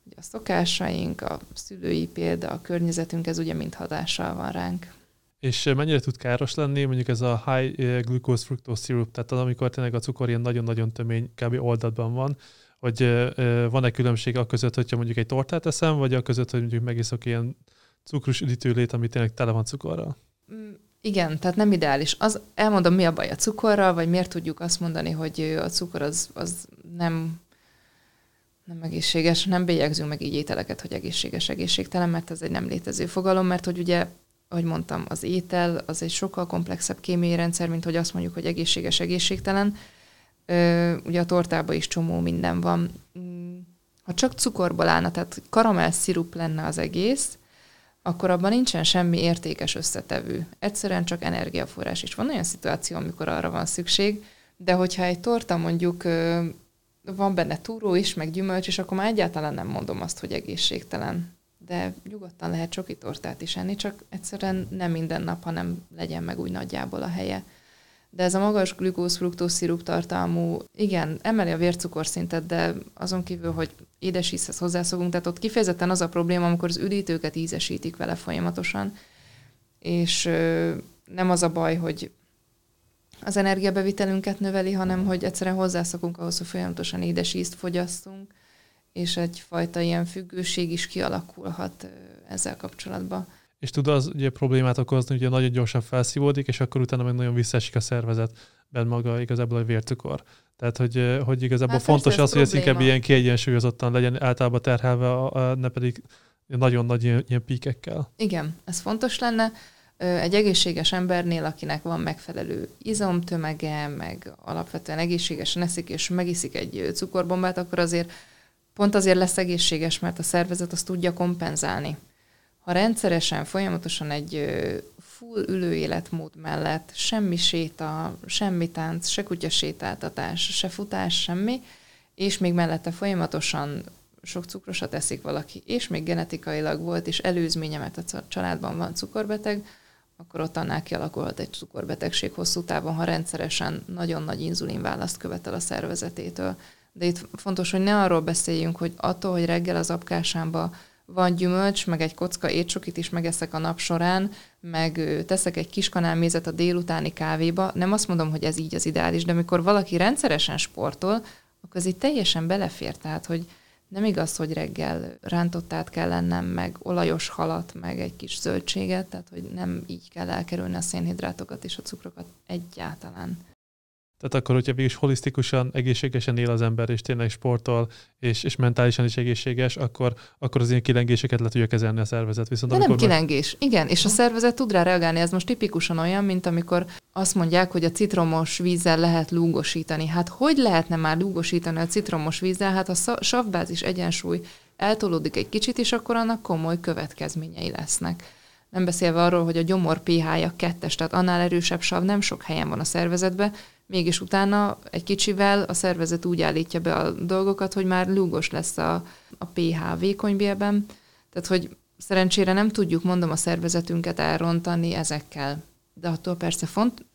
ugye a szokásaink, a szülői példa, a környezetünk, ez ugye mind hatással van ránk. És mennyire tud káros lenni mondjuk ez a high eh, glucose fructose syrup, tehát az, amikor tényleg a cukor ilyen nagyon-nagyon tömény, kb. oldatban van, hogy van-e különbség a között, hogyha mondjuk egy tortát eszem, vagy a között, hogy mondjuk megiszok ilyen cukrus üdítőlét, ami tényleg tele van cukorral? Mm, igen, tehát nem ideális. Az, elmondom, mi a baj a cukorral, vagy miért tudjuk azt mondani, hogy a cukor az, az nem, nem egészséges, nem bélyegzünk meg így ételeket, hogy egészséges, egészségtelen, mert ez egy nem létező fogalom, mert hogy ugye, ahogy mondtam, az étel az egy sokkal komplexebb kémiai rendszer, mint hogy azt mondjuk, hogy egészséges, egészségtelen ugye a tortában is csomó minden van. Mm, ha csak cukorból állna, tehát karamell szirup lenne az egész, akkor abban nincsen semmi értékes összetevő. Egyszerűen csak energiaforrás is. Van olyan szituáció, amikor arra van szükség, de hogyha egy torta mondjuk van benne túró is, meg gyümölcs, és akkor már egyáltalán nem mondom azt, hogy egészségtelen. De nyugodtan lehet csoki tortát is enni, csak egyszerűen nem minden nap, hanem legyen meg úgy nagyjából a helye. De ez a magas glükóz tartalmú, igen, emeli a vércukorszintet, de azon kívül, hogy édes ízhez hozzászokunk, tehát ott kifejezetten az a probléma, amikor az üdítőket ízesítik vele folyamatosan, és nem az a baj, hogy az energiabevitelünket növeli, hanem hogy egyszerűen hozzászokunk ahhoz, hogy folyamatosan édes ízt fogyasszunk, és egyfajta ilyen függőség is kialakulhat ezzel kapcsolatban. És tud az ugye problémát okozni, hogy nagyon gyorsan felszívódik, és akkor utána meg nagyon visszaesik a szervezet, bent maga igazából a vércukor. Tehát, hogy, hogy igazából hát fontos az, hogy ez inkább ilyen kiegyensúlyozottan legyen általában terhelve, ne pedig nagyon nagy ilyen, ilyen píkekkel. Igen, ez fontos lenne egy egészséges embernél, akinek van megfelelő izomtömege, meg alapvetően egészségesen eszik, és megiszik egy cukorbombát, akkor azért pont azért lesz egészséges, mert a szervezet azt tudja kompenzálni. Ha rendszeresen, folyamatosan egy full ülő életmód mellett semmi séta, semmi tánc, se kutya sétáltatás, se futás, semmi, és még mellette folyamatosan sok cukrosat eszik valaki, és még genetikailag volt, és előzménye, mert a családban van cukorbeteg, akkor ott annál kialakulhat egy cukorbetegség hosszú távon, ha rendszeresen nagyon nagy inzulinválaszt követel a szervezetétől. De itt fontos, hogy ne arról beszéljünk, hogy attól, hogy reggel az apkásámba van gyümölcs, meg egy kocka étsokit is megeszek a nap során, meg teszek egy kis kanálmézet a délutáni kávéba. Nem azt mondom, hogy ez így az ideális, de amikor valaki rendszeresen sportol, akkor ez így teljesen belefér. Tehát, hogy nem igaz, hogy reggel rántottát kell lennem, meg olajos halat, meg egy kis zöldséget, tehát hogy nem így kell elkerülni a szénhidrátokat és a cukrokat egyáltalán. Tehát akkor, hogyha végig holisztikusan, egészségesen él az ember, és tényleg sportol, és, és mentálisan is egészséges, akkor, akkor az ilyen kilengéseket le tudja kezelni a szervezet. Viszont De nem kilengés. Már... Igen, és a szervezet tud rá reagálni. Ez most tipikusan olyan, mint amikor azt mondják, hogy a citromos vízzel lehet lúgosítani. Hát hogy lehetne már lúgosítani a citromos vízzel? Hát a savbázis egyensúly eltolódik egy kicsit, és akkor annak komoly következményei lesznek. Nem beszélve arról, hogy a gyomor pH-ja kettes, tehát annál erősebb sav nem sok helyen van a szervezetben, mégis utána egy kicsivel a szervezet úgy állítja be a dolgokat, hogy már lúgos lesz a, a pH vékonybélben. Tehát, hogy szerencsére nem tudjuk, mondom, a szervezetünket elrontani ezekkel. De attól persze font,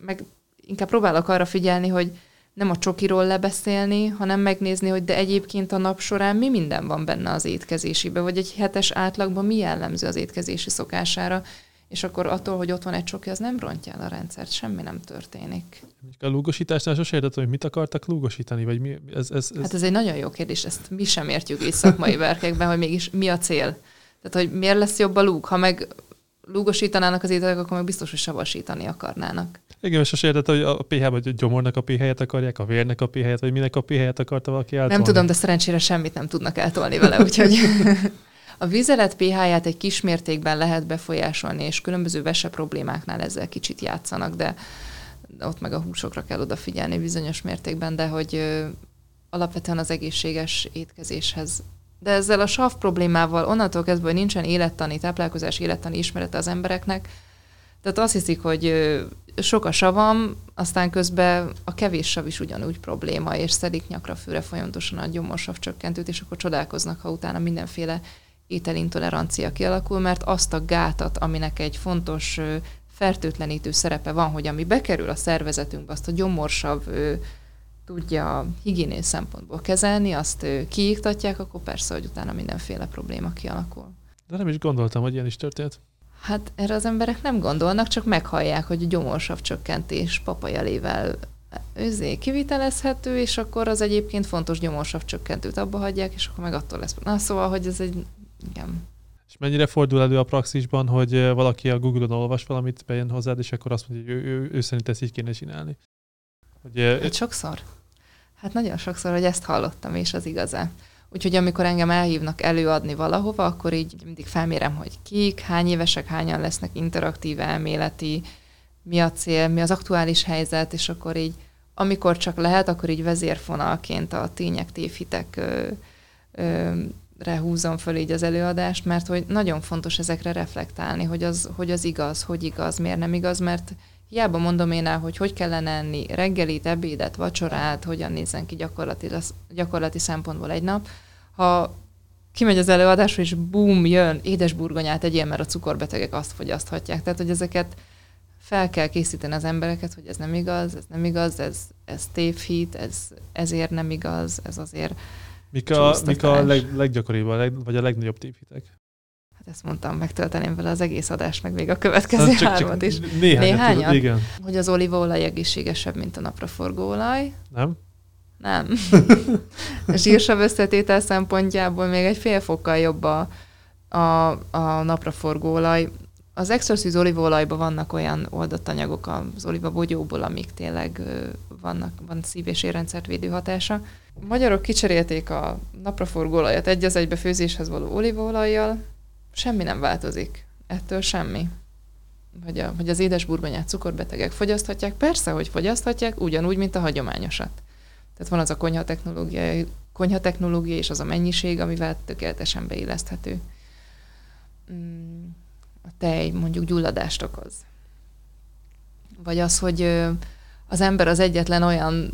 meg inkább próbálok arra figyelni, hogy nem a csokiról lebeszélni, hanem megnézni, hogy de egyébként a nap során mi minden van benne az étkezésébe, vagy egy hetes átlagban mi jellemző az étkezési szokására, és akkor attól, hogy ott van egy csoki, az nem rontja el a rendszert, semmi nem történik. A lúgosításnál sosem értettem, hogy mit akartak lúgosítani, vagy mi? Ez, ez, ez... Hát ez egy nagyon jó kérdés, ezt mi sem értjük is szakmai verkekben, hogy mégis mi a cél. Tehát, hogy miért lesz jobb a lúg? Ha meg lúgosítanának az ételek, akkor meg biztos, hogy savasítani akarnának. Igen, és értettem, hogy a pH vagy a gyomornak a pH-et akarják, a vérnek a pH-et, vagy minek a pH-et akarta valaki eltolni. Nem tudom, de szerencsére semmit nem tudnak eltolni vele, úgyhogy... A vizelet pH-ját egy kis mértékben lehet befolyásolni, és különböző vese problémáknál ezzel kicsit játszanak, de ott meg a húsokra kell odafigyelni bizonyos mértékben, de hogy alapvetően az egészséges étkezéshez. De ezzel a sav problémával onnantól kezdve, hogy nincsen élettani, táplálkozás élettani ismerete az embereknek, tehát azt hiszik, hogy sok a savam, aztán közben a kevés sav is ugyanúgy probléma, és szedik nyakra főre folyamatosan a gyomorsav csökkentőt, és akkor csodálkoznak, ha utána mindenféle ételintolerancia kialakul, mert azt a gátat, aminek egy fontos fertőtlenítő szerepe van, hogy ami bekerül a szervezetünkbe, azt a gyomorsav tudja higiénés szempontból kezelni, azt kiiktatják, akkor persze, hogy utána mindenféle probléma kialakul. De nem is gondoltam, hogy ilyen is történt. Hát erre az emberek nem gondolnak, csak meghallják, hogy a gyomorsav csökkentés papajelével őzé kivitelezhető, és akkor az egyébként fontos gyomorsav csökkentőt abba hagyják, és akkor meg attól lesz. Na szóval, hogy ez egy igen. És mennyire fordul elő a praxisban, hogy valaki a Google-on olvas valamit, bejön hozzád, és akkor azt mondja, hogy ő, ő, ő szerint ezt így kéne csinálni? Hogy, hát sokszor. Hát nagyon sokszor, hogy ezt hallottam, és az igazán. Úgyhogy amikor engem elhívnak előadni valahova, akkor így mindig felmérem, hogy kik, hány évesek, hányan lesznek interaktív, elméleti, mi a cél, mi az aktuális helyzet, és akkor így, amikor csak lehet, akkor így vezérfonalként a tények, tévhitek húzom föl így az előadást, mert hogy nagyon fontos ezekre reflektálni, hogy az, hogy az igaz, hogy igaz, miért nem igaz, mert hiába mondom én el, hogy hogy kellene enni reggelit, ebédet, vacsorát, hogyan nézzen ki gyakorlati, gyakorlati szempontból egy nap, ha kimegy az előadás, és bum, jön, édes burgonyát egyél, mert a cukorbetegek azt fogyaszthatják. Tehát, hogy ezeket fel kell készíteni az embereket, hogy ez nem igaz, ez nem igaz, ez, ez tévhit, ez ezért nem igaz, ez azért Mik a, mik a leg, leggyakoribb, a leg, vagy a legnagyobb tévhitek? Hát ezt mondtam, megtölteném vele az egész adást, meg még a következő csak, hármat is. Néhányat, Néhányat? igen. Hogy az olívaolaj egészségesebb, mint a napraforgó olaj. Nem? Nem. a zsírsav összetétel szempontjából még egy fél fokkal jobb a, a, a napraforgó olaj. Az extra szűz olívaolajban vannak olyan oldott anyagok az bogyóból, amik tényleg vannak, van szív- és érrendszert védő hatása. A magyarok kicserélték a napraforgó olajat egy az egybe főzéshez való olívaolajjal, semmi nem változik. Ettől semmi. Hogy, a, hogy az édes burgonyát cukorbetegek fogyaszthatják, persze, hogy fogyaszthatják, ugyanúgy, mint a hagyományosat. Tehát van az a konyha technológia, konyha technológia és az a mennyiség, amivel tökéletesen beilleszthető. Mm, a tej mondjuk gyulladást okoz. Vagy az, hogy az ember az egyetlen olyan,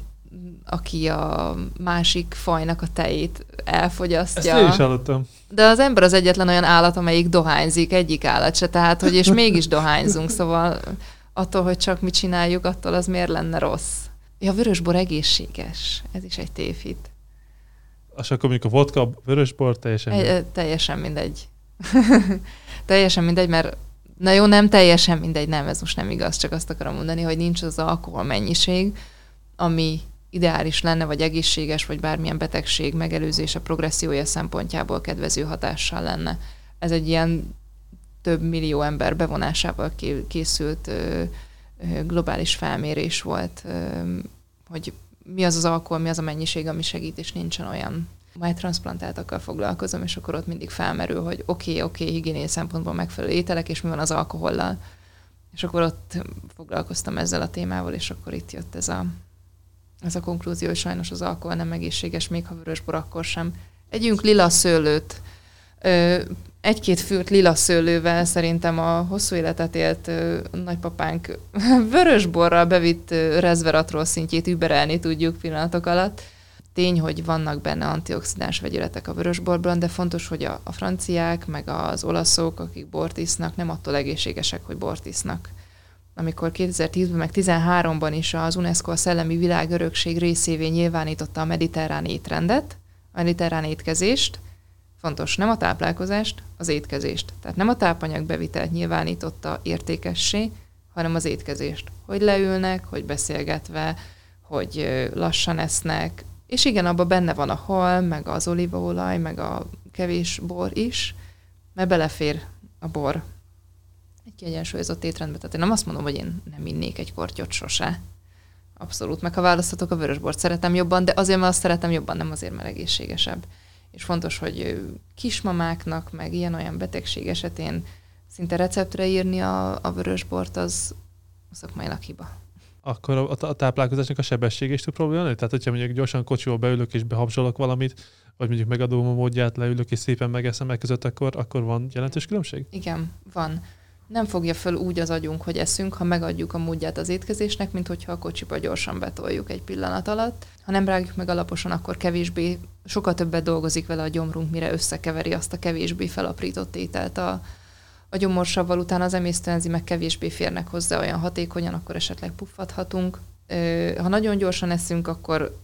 aki a másik fajnak a tejét elfogyasztja. Ezt én is hallottam. De az ember az egyetlen olyan állat, amelyik dohányzik, egyik állat se, tehát, hogy és mégis dohányzunk, szóval attól, hogy csak mit csináljuk, attól az miért lenne rossz. Ja, vörösbor egészséges. Ez is egy tévhit. És akkor mondjuk a vodka, vörösbor teljesen egy, Teljesen mindegy. teljesen mindegy, mert na jó, nem teljesen mindegy, nem, ez most nem igaz, csak azt akarom mondani, hogy nincs az alkohol mennyiség, ami ideális lenne, vagy egészséges, vagy bármilyen betegség megelőzése progressziója szempontjából kedvező hatással lenne. Ez egy ilyen több millió ember bevonásával készült globális felmérés volt, hogy mi az az alkohol, mi az a mennyiség, ami segít, és nincsen olyan. Majd transplantáltakkal foglalkozom, és akkor ott mindig felmerül, hogy oké, okay, oké, okay, higiéniai szempontból megfelelő ételek, és mi van az alkohollal. És akkor ott foglalkoztam ezzel a témával, és akkor itt jött ez a, ez a konklúzió, hogy sajnos az alkohol nem egészséges, még ha vörösbor, akkor sem. Együnk lila szőlőt, egy-két fült lila szőlővel szerintem a hosszú életet élt nagypapánk vörösborral bevitt ö, rezveratrol szintjét überelni tudjuk pillanatok alatt. Tény, hogy vannak benne antioxidáns vegyületek a vörösborban, de fontos, hogy a, a franciák, meg az olaszok, akik bort isznak, nem attól egészségesek, hogy bort isznak. Amikor 2010-ben, meg 2013-ban is az UNESCO a Szellemi Világörökség részévé nyilvánította a mediterrán étrendet, a mediterrán étkezést, Fontos nem a táplálkozást, az étkezést. Tehát nem a tápanyag bevitelt nyilvánította értékessé, hanem az étkezést. Hogy leülnek, hogy beszélgetve, hogy lassan esznek, és igen, abban benne van a hal, meg az olívaolaj, meg a kevés bor is, mert belefér a bor egy kiegyensúlyozott étrendbe. Tehát én nem azt mondom, hogy én nem innék egy kortyot sose. Abszolút. Meg ha választhatok, a vörösbort szeretem jobban, de azért, mert azt szeretem jobban, nem azért, mert egészségesebb és fontos, hogy kismamáknak, meg ilyen-olyan betegség esetén szinte receptre írni a, a vörösbort, az szakmailag hiba. Akkor a, a táplálkozásnak a sebesség is tud probléma Tehát, hogyha mondjuk gyorsan kocsival beülök és behabzsolok valamit, vagy mondjuk megadom a módját, leülök és szépen megeszem meg között, akkor, akkor van jelentős különbség? Igen, van nem fogja föl úgy az agyunk, hogy eszünk, ha megadjuk a módját az étkezésnek, mint hogyha a kocsiba gyorsan betoljuk egy pillanat alatt. Ha nem rágjuk meg alaposan, akkor kevésbé, sokkal többet dolgozik vele a gyomrunk, mire összekeveri azt a kevésbé felaprított ételt a, a gyomorsavval, utána az emésztőenzimek kevésbé férnek hozzá olyan hatékonyan, akkor esetleg puffadhatunk. Ha nagyon gyorsan eszünk, akkor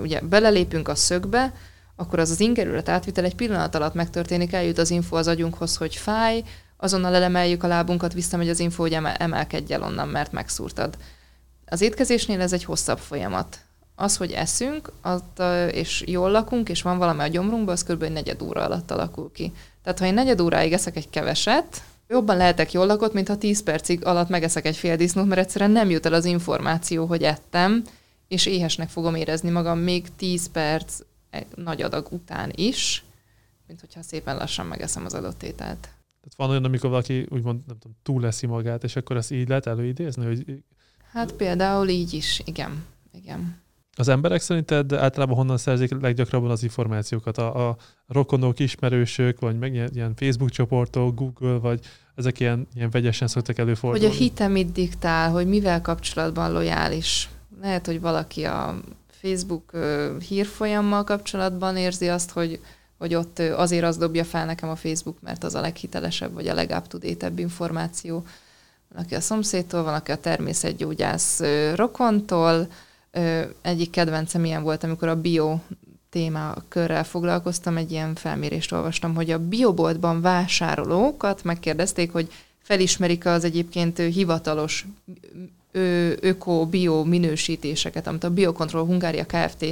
ugye belelépünk a szögbe, akkor az az ingerület átvitel egy pillanat alatt megtörténik, eljut az info az agyunkhoz, hogy fáj, azonnal elemeljük a lábunkat, visszamegy az info, hogy emelkedj el onnan, mert megszúrtad. Az étkezésnél ez egy hosszabb folyamat. Az, hogy eszünk, az, és jól lakunk, és van valami a gyomrunkban, az kb. egy negyed óra alatt alakul ki. Tehát ha én negyed óráig eszek egy keveset, jobban lehetek jól lakott, mint ha 10 percig alatt megeszek egy fél disznót, mert egyszerűen nem jut el az információ, hogy ettem, és éhesnek fogom érezni magam még 10 perc nagy adag után is, mint hogyha szépen lassan megeszem az adott ételt. Tehát van olyan, amikor valaki úgymond nem tudom, túl leszi magát, és akkor ezt így lehet előidézni? Hogy... Hát például így is, igen. igen. Az emberek szerinted általában honnan szerzik leggyakrabban az információkat? A, a rokonok, ismerősök, vagy meg ilyen, Facebook csoportok, Google, vagy ezek ilyen, ilyen vegyesen szoktak előfordulni? Hogy a hite mit diktál, hogy mivel kapcsolatban lojális. Lehet, hogy valaki a Facebook hírfolyammal kapcsolatban érzi azt, hogy, hogy ott azért az dobja fel nekem a Facebook, mert az a leghitelesebb, vagy a legup to információ. Van, aki a szomszédtól, van, aki a természetgyógyász rokontól. Egyik kedvencem ilyen volt, amikor a bio témakörrel foglalkoztam, egy ilyen felmérést olvastam, hogy a bioboltban vásárolókat megkérdezték, hogy felismerik az egyébként hivatalos öko-bio minősítéseket, amit a Biocontrol Hungária Kft.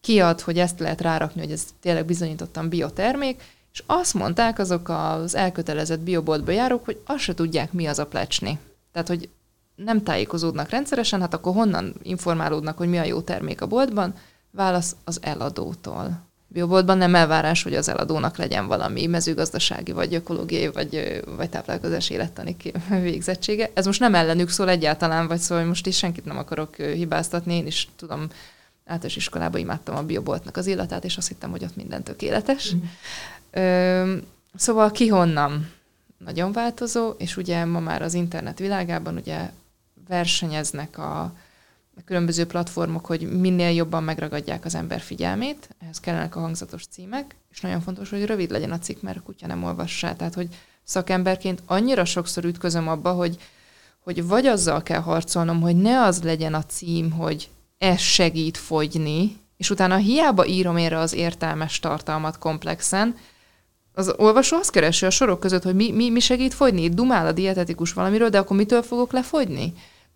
kiad, hogy ezt lehet rárakni, hogy ez tényleg bizonyítottan biotermék, és azt mondták azok az elkötelezett bioboltba járók, hogy azt se tudják, mi az a plecsni. Tehát, hogy nem tájékozódnak rendszeresen, hát akkor honnan informálódnak, hogy mi a jó termék a boltban? Válasz az eladótól. Bioboltban nem elvárás, hogy az eladónak legyen valami mezőgazdasági, vagy ökológiai, vagy, vagy táplálkozás élettani végzettsége. Ez most nem ellenük szól egyáltalán, vagy szól, hogy most is senkit nem akarok hibáztatni, én is tudom, általános iskolában imádtam a bioboltnak az illatát, és azt hittem, hogy ott minden tökéletes. Mm. Ö, szóval ki honnan? Nagyon változó, és ugye ma már az internet világában ugye versenyeznek a, különböző platformok, hogy minél jobban megragadják az ember figyelmét, ehhez kellenek a hangzatos címek, és nagyon fontos, hogy rövid legyen a cikk, mert a kutya nem olvassa. Tehát, hogy szakemberként annyira sokszor ütközöm abba, hogy, hogy vagy azzal kell harcolnom, hogy ne az legyen a cím, hogy ez segít fogyni, és utána hiába írom erre az értelmes tartalmat komplexen, az olvasó azt keresi a sorok között, hogy mi, mi, mi segít fogyni. Dumál a dietetikus valamiről, de akkor mitől fogok lefogyni?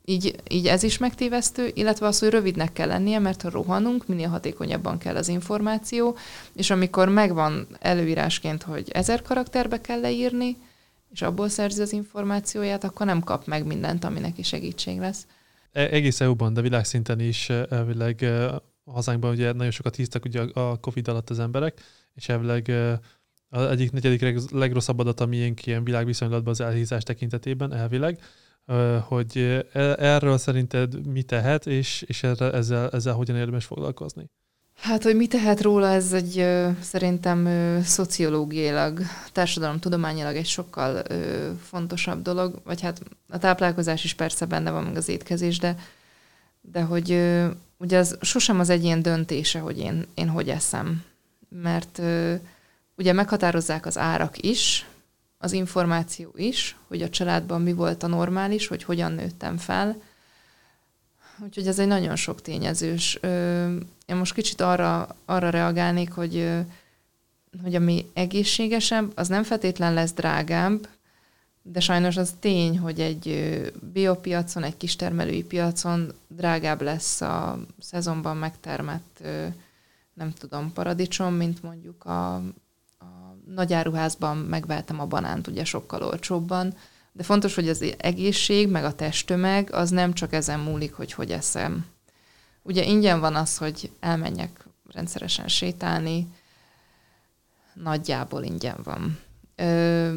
Így, így ez is megtévesztő, illetve az, hogy rövidnek kell lennie, mert ha rohanunk, minél hatékonyabban kell az információ, és amikor megvan előírásként, hogy ezer karakterbe kell leírni, és abból szerzi az információját, akkor nem kap meg mindent, ami neki segítség lesz. E, egész EU-ban, de világszinten is e, elvileg e, a hazánkban ugye nagyon sokat híztak ugye a Covid alatt az emberek, és elvileg az egyik negyedik legrosszabb adat, ami ilyen világviszonylatban az elhízás tekintetében elvileg, hogy e, erről szerinted mi tehet, és, és erre, ezzel, ezzel hogyan érdemes foglalkozni? Hát, hogy mi tehet róla, ez egy szerintem szociológiailag, társadalomtudományilag egy sokkal fontosabb dolog, vagy hát a táplálkozás is persze benne van, meg az étkezés, de, de hogy ugye az sosem az egyén döntése, hogy én, én hogy eszem. Mert ugye meghatározzák az árak is, az információ is, hogy a családban mi volt a normális, hogy hogyan nőttem fel. Úgyhogy ez egy nagyon sok tényezős. Én most kicsit arra, arra reagálnék, hogy, hogy ami egészségesebb, az nem feltétlen lesz drágább, de sajnos az tény, hogy egy biopiacon, egy kistermelői piacon drágább lesz a szezonban megtermett, nem tudom, paradicsom, mint mondjuk a nagy áruházban megvettem a banánt ugye sokkal olcsóbban, de fontos, hogy az egészség, meg a testtömeg, az nem csak ezen múlik, hogy hogy eszem. Ugye ingyen van az, hogy elmenjek rendszeresen sétálni, nagyjából ingyen van. Ö,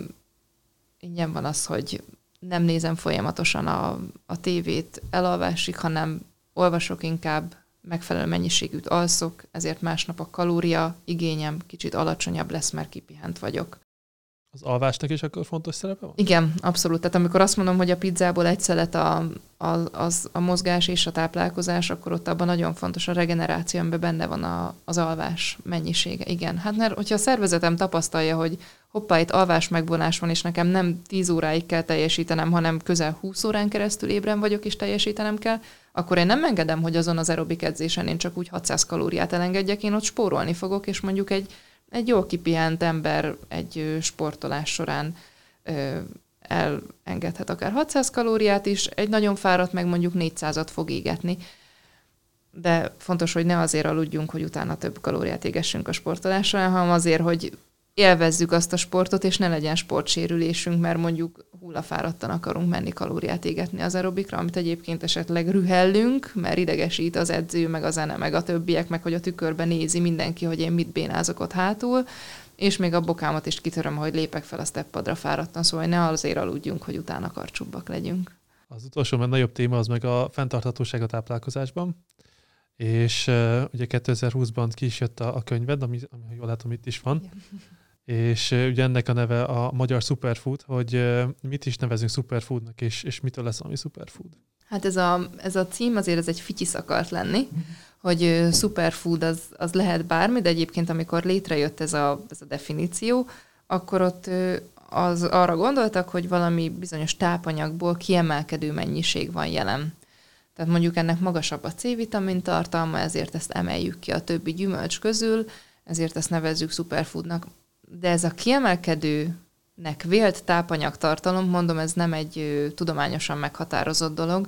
ingyen van az, hogy nem nézem folyamatosan a, a tévét elalvásig, hanem olvasok inkább, megfelelő mennyiségűt alszok, ezért másnap a kalória igényem kicsit alacsonyabb lesz, mert kipihent vagyok. Az alvásnak is akkor fontos szerepe van? Igen, abszolút. Tehát amikor azt mondom, hogy a pizzából egy szelet a, a, az, a mozgás és a táplálkozás, akkor ott abban nagyon fontos a regeneráció, amiben benne van a, az alvás mennyisége. Igen, hát mert hogyha a szervezetem tapasztalja, hogy hoppá, itt alvás megvonás van, és nekem nem 10 óráig kell teljesítenem, hanem közel 20 órán keresztül ébren vagyok, és teljesítenem kell, akkor én nem engedem, hogy azon az aerobik edzésen én csak úgy 600 kalóriát elengedjek, én ott spórolni fogok, és mondjuk egy, egy jól kipihent ember egy sportolás során ö, elengedhet akár 600 kalóriát is, egy nagyon fáradt meg mondjuk 400-at fog égetni. De fontos, hogy ne azért aludjunk, hogy utána több kalóriát égessünk a sportolásra, hanem azért, hogy élvezzük azt a sportot, és ne legyen sportsérülésünk, mert mondjuk hullafáradtan akarunk menni kalóriát égetni az aerobikra, amit egyébként esetleg rühellünk, mert idegesít az edző, meg a zene, meg a többiek, meg hogy a tükörben nézi mindenki, hogy én mit bénázok ott hátul, és még a bokámat is kitöröm, hogy lépek fel a steppadra fáradtan, szóval ne azért aludjunk, hogy utána karcsúbbak legyünk. Az utolsó, mert nagyobb téma az meg a fenntarthatóság a táplálkozásban. és uh, ugye 2020-ban ki is jött a, a könyved, ami, ami jól látom itt is van, Igen. És ugye ennek a neve a magyar superfood, hogy mit is nevezünk superfoodnak, és, és mitől lesz ami superfood? Hát ez a, ez a cím azért ez egy fityisz akart lenni, hogy superfood az, az lehet bármi, de egyébként amikor létrejött ez a, ez a definíció, akkor ott az arra gondoltak, hogy valami bizonyos tápanyagból kiemelkedő mennyiség van jelen. Tehát mondjuk ennek magasabb a C-vitamin tartalma, ezért ezt emeljük ki a többi gyümölcs közül, ezért ezt nevezzük superfoodnak. De ez a kiemelkedőnek vélt tápanyagtartalom, mondom, ez nem egy tudományosan meghatározott dolog.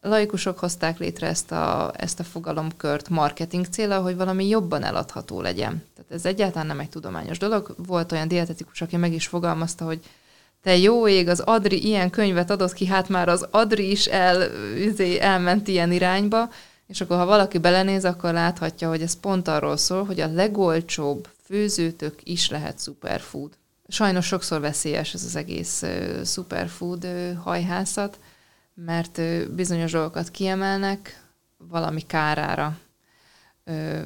Laikusok hozták létre ezt a, ezt a fogalomkört marketing célra, hogy valami jobban eladható legyen. Tehát ez egyáltalán nem egy tudományos dolog. Volt olyan dietetikus, aki meg is fogalmazta, hogy te jó ég, az Adri ilyen könyvet adott ki, hát már az Adri is el, izé, elment ilyen irányba, és akkor ha valaki belenéz, akkor láthatja, hogy ez pont arról szól, hogy a legolcsóbb főzőtök is lehet superfood. Sajnos sokszor veszélyes ez az egész superfood hajhászat, mert bizonyos dolgokat kiemelnek valami kárára.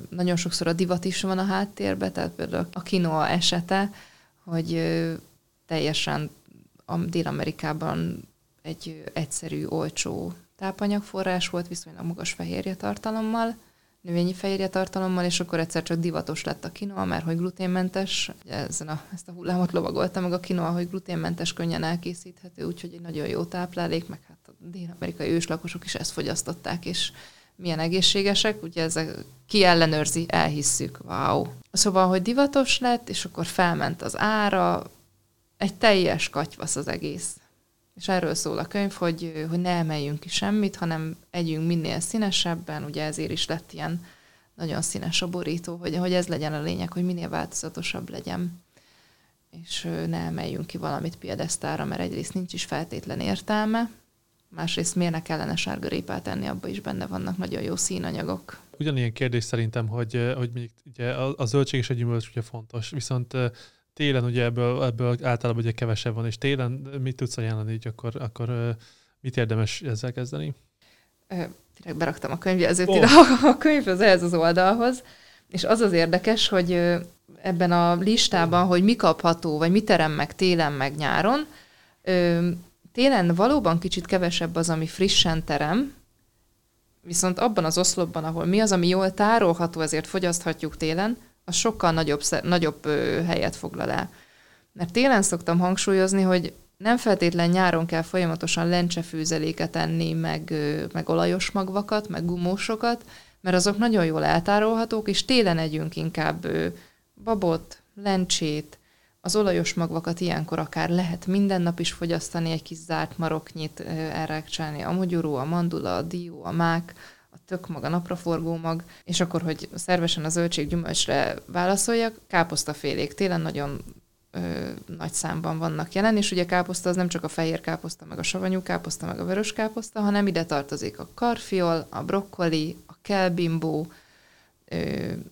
Nagyon sokszor a divat is van a háttérben, tehát például a kinoa esete, hogy teljesen a Dél-Amerikában egy egyszerű, olcsó tápanyagforrás volt, viszonylag magas fehérje tartalommal, növényi fehérje tartalommal, és akkor egyszer csak divatos lett a kinoa, mert hogy gluténmentes, ezen a, ezt a hullámot lovagolta meg a kinoa, hogy gluténmentes, könnyen elkészíthető, úgyhogy egy nagyon jó táplálék, meg hát a dél-amerikai őslakosok is ezt fogyasztották, és milyen egészségesek, ugye ezek ki ellenőrzi, elhisszük, wow. Szóval, hogy divatos lett, és akkor felment az ára, egy teljes katyvasz az egész. És erről szól a könyv, hogy, hogy ne emeljünk ki semmit, hanem együnk minél színesebben, ugye ezért is lett ilyen nagyon színes a borító, hogy, hogy ez legyen a lényeg, hogy minél változatosabb legyen. És ne emeljünk ki valamit piedesztára, mert egyrészt nincs is feltétlen értelme, másrészt miért ne kellene sárgarépát enni, abban is benne vannak nagyon jó színanyagok. Ugyanilyen kérdés szerintem, hogy, hogy még ugye a, a zöldség és a gyümölcs ugye fontos, viszont télen ugye ebből, ebből általában ugye kevesebb van, és télen mit tudsz ajánlani, így akkor, akkor mit érdemes ezzel kezdeni? Direkt beraktam a könyvjelzőt oh. ide a, a könyvhöz, ehhez az oldalhoz, és az az érdekes, hogy ebben a listában, hogy mi kapható, vagy mi terem meg télen, meg nyáron, télen valóban kicsit kevesebb az, ami frissen terem, viszont abban az oszlopban, ahol mi az, ami jól tárolható, ezért fogyaszthatjuk télen, az sokkal nagyobb, nagyobb helyet foglal el. Mert télen szoktam hangsúlyozni, hogy nem feltétlen nyáron kell folyamatosan lencsefőzeléket enni, meg, meg olajos magvakat, meg gumósokat, mert azok nagyon jól eltárolhatók, és télen együnk inkább babot, lencsét, az olajos magvakat ilyenkor akár lehet minden nap is fogyasztani, egy kis zárt maroknyit elrákcsálni, a mogyoró, a mandula, a dió, a mák, tök mag, a napraforgó mag, és akkor, hogy szervesen a zöldség gyümölcsre válaszoljak, káposztafélék télen nagyon ö, nagy számban vannak jelen, és ugye káposzta az nem csak a fehér káposzta, meg a savanyú káposzta, meg a vörös káposzta, hanem ide tartozik a karfiol, a brokkoli, a kelbimbó,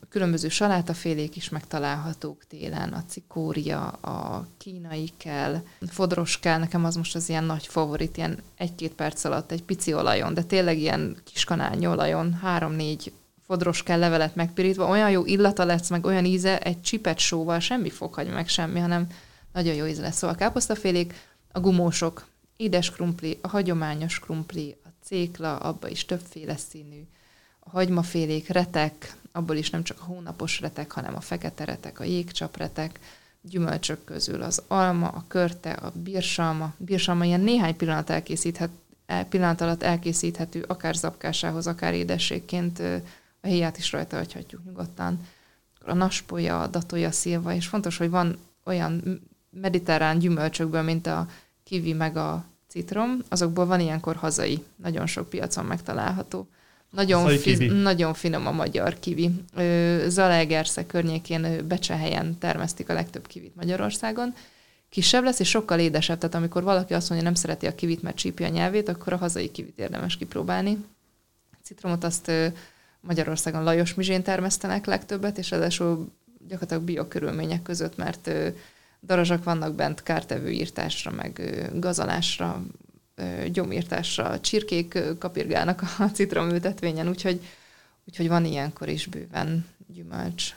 különböző salátafélék is megtalálhatók télen, a cikória, a kínai kell, fodros kell, nekem az most az ilyen nagy favorit, ilyen egy-két perc alatt egy pici olajon, de tényleg ilyen kis kanálnyi olajon, három-négy fodros kell levelet megpirítva, olyan jó illata lesz, meg olyan íze, egy csipet sóval semmi fog meg semmi, hanem nagyon jó íze lesz. Szóval a káposztafélék, a gumósok, édes krumpli, a hagyományos krumpli, a cékla, abba is többféle színű, a hagymafélék, retek, abból is nem csak a hónapos retek, hanem a fekete retek, a jégcsapretek, gyümölcsök közül az alma, a körte, a bírsalma. Bírsalma ilyen néhány pillanat, elkészíthet, pillanat alatt elkészíthető, akár zapkásához, akár édességként a héját is rajta hagyhatjuk nyugodtan. A naspolya, a datolja szilva, és fontos, hogy van olyan mediterrán gyümölcsökből, mint a kivi meg a citrom, azokból van ilyenkor hazai, nagyon sok piacon megtalálható. Nagyon, fi, nagyon finom a magyar kivi. Zalaegersze környékén Becsehelyen termesztik a legtöbb kivit Magyarországon. Kisebb lesz, és sokkal édesebb. Tehát amikor valaki azt mondja, nem szereti a kivit, mert csípja a nyelvét, akkor a hazai kivit érdemes kipróbálni. Citromot azt Magyarországon Lajos Mizsén termesztenek legtöbbet, és ráadásul gyakorlatilag biokörülmények között, mert darazsak vannak bent kártevő írtásra, meg gazalásra, gyomírtásra, csirkék kapirgálnak a citromültetvényen, úgyhogy, Úgyhogy van ilyenkor is bőven gyümölcs.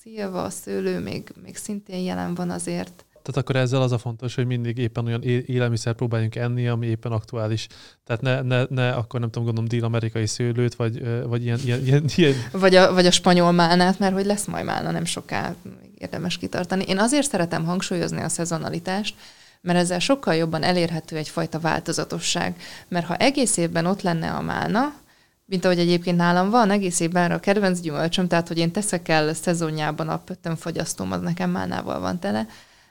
Szilva, szőlő még, még szintén jelen van azért. Tehát akkor ezzel az a fontos, hogy mindig éppen olyan élelmiszer próbáljunk enni, ami éppen aktuális. Tehát ne, ne, ne akkor nem tudom, gondolom dél-amerikai szőlőt, vagy, vagy ilyen, ilyen, ilyen, ilyen... Vagy, a, vagy a spanyol málnát, mert hogy lesz majd málna nem soká, érdemes kitartani. Én azért szeretem hangsúlyozni a szezonalitást, mert ezzel sokkal jobban elérhető egyfajta változatosság. Mert ha egész évben ott lenne a málna, mint ahogy egyébként nálam van, egész évben a kedvenc gyümölcsöm, tehát hogy én teszek el szezonjában a pöttömfogyasztóm, az nekem málnával van tele,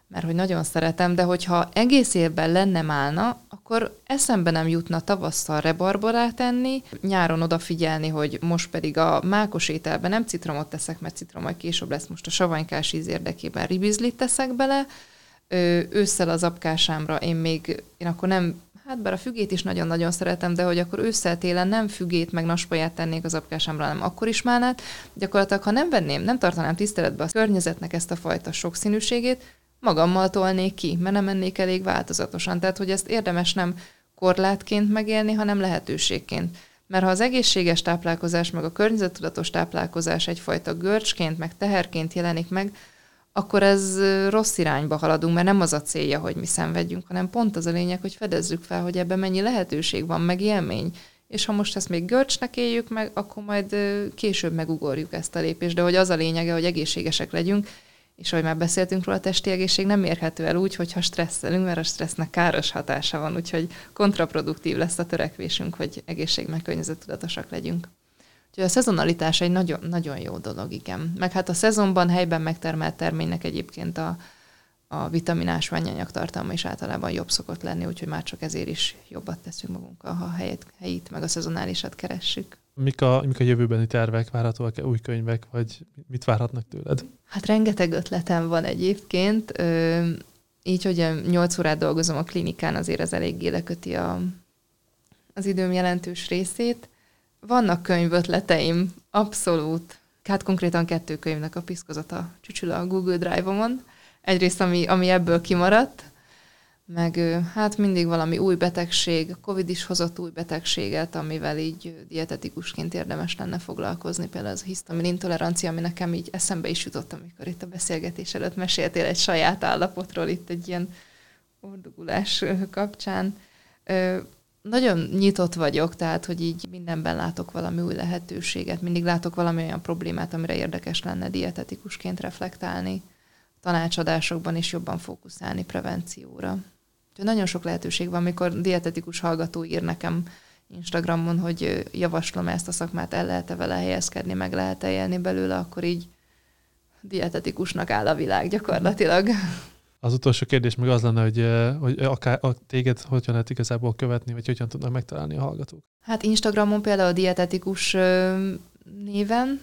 mert hogy nagyon szeretem, de hogyha egész évben lenne málna, akkor eszembe nem jutna tavasszal rebarborát enni, nyáron odafigyelni, hogy most pedig a mákos ételben nem citromot teszek, mert citrom majd később lesz most a savanykás íz érdekében ribizlit teszek bele, ősszel az apkásámra én még, én akkor nem, hát bár a fügét is nagyon-nagyon szeretem, de hogy akkor ősszel télen nem fügét meg naspaját tennék az apkásámra, hanem akkor is málnát. Gyakorlatilag, ha nem venném, nem tartanám tiszteletbe a környezetnek ezt a fajta sokszínűségét, magammal tolnék ki, mert nem mennék elég változatosan. Tehát, hogy ezt érdemes nem korlátként megélni, hanem lehetőségként. Mert ha az egészséges táplálkozás, meg a környezettudatos táplálkozás egyfajta görcsként, meg teherként jelenik meg, akkor ez rossz irányba haladunk, mert nem az a célja, hogy mi szenvedjünk, hanem pont az a lényeg, hogy fedezzük fel, hogy ebben mennyi lehetőség van, meg élmény. És ha most ezt még görcsnek éljük meg, akkor majd később megugorjuk ezt a lépést. De hogy az a lényege, hogy egészségesek legyünk, és ahogy már beszéltünk róla, a testi egészség nem érhető el úgy, hogyha stresszelünk, mert a stressznek káros hatása van, úgyhogy kontraproduktív lesz a törekvésünk, hogy egészség meg környezettudatosak legyünk. Úgyhogy a szezonalitás egy nagyon, nagyon jó dolog, igen. Meg hát a szezonban helyben megtermelt terménynek egyébként a, a vitaminás ványanyag tartalma is általában jobb szokott lenni, úgyhogy már csak ezért is jobbat teszünk magunkkal, ha helyet, helyit meg a szezonálisat keressük. Mik a, mik a jövőbeni tervek, várhatóak-e új könyvek, vagy mit várhatnak tőled? Hát rengeteg ötletem van egyébként. Ö, így, hogy 8 órát dolgozom a klinikán, azért ez eléggé leköti a, az időm jelentős részét. Vannak könyvötleteim, abszolút. Hát konkrétan kettő könyvnek a piszkozata csücsül a Google Drive-omon. Egyrészt, ami, ami ebből kimaradt, meg hát mindig valami új betegség, a Covid is hozott új betegséget, amivel így dietetikusként érdemes lenne foglalkozni, például az a hisztamin intolerancia, ami nekem így eszembe is jutott, amikor itt a beszélgetés előtt meséltél egy saját állapotról, itt egy ilyen ordugulás kapcsán. Nagyon nyitott vagyok, tehát, hogy így mindenben látok valami új lehetőséget, mindig látok valami olyan problémát, amire érdekes lenne dietetikusként reflektálni, tanácsadásokban is jobban fókuszálni prevencióra. Úgyhogy nagyon sok lehetőség van, amikor dietetikus hallgató ír nekem Instagramon, hogy javaslom ezt a szakmát, el lehet-e vele helyezkedni, meg lehet-e élni belőle, akkor így dietetikusnak áll a világ gyakorlatilag. Az utolsó kérdés meg az lenne, hogy, hogy akár a téged hogyan lehet igazából követni, vagy hogyan tudnak megtalálni a hallgatók? Hát Instagramon például dietetikus néven,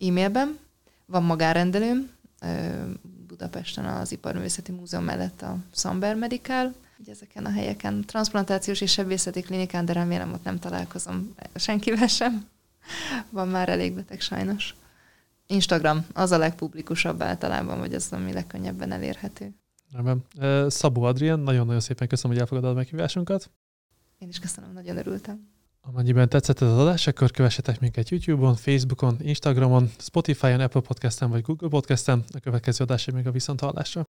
e-mailben, van magárendelőm, Budapesten az Iparművészeti Múzeum mellett a Samber Medical, hogy ezeken a helyeken transplantációs és sebészeti klinikán, de remélem ott nem találkozom senkivel sem. Van már elég beteg sajnos. Instagram az a legpublikusabb általában, vagy az, ami legkönnyebben elérhető. Nem. Szabó Adrián, nagyon-nagyon szépen köszönöm, hogy elfogadod a meghívásunkat. Én is köszönöm, nagyon örültem. Amennyiben tetszett ez az adás, akkor kövessetek minket YouTube-on, Facebookon, Instagramon, Spotify-on, Apple Podcast-en vagy Google Podcast-en. A következő adásig még a viszonthallásra.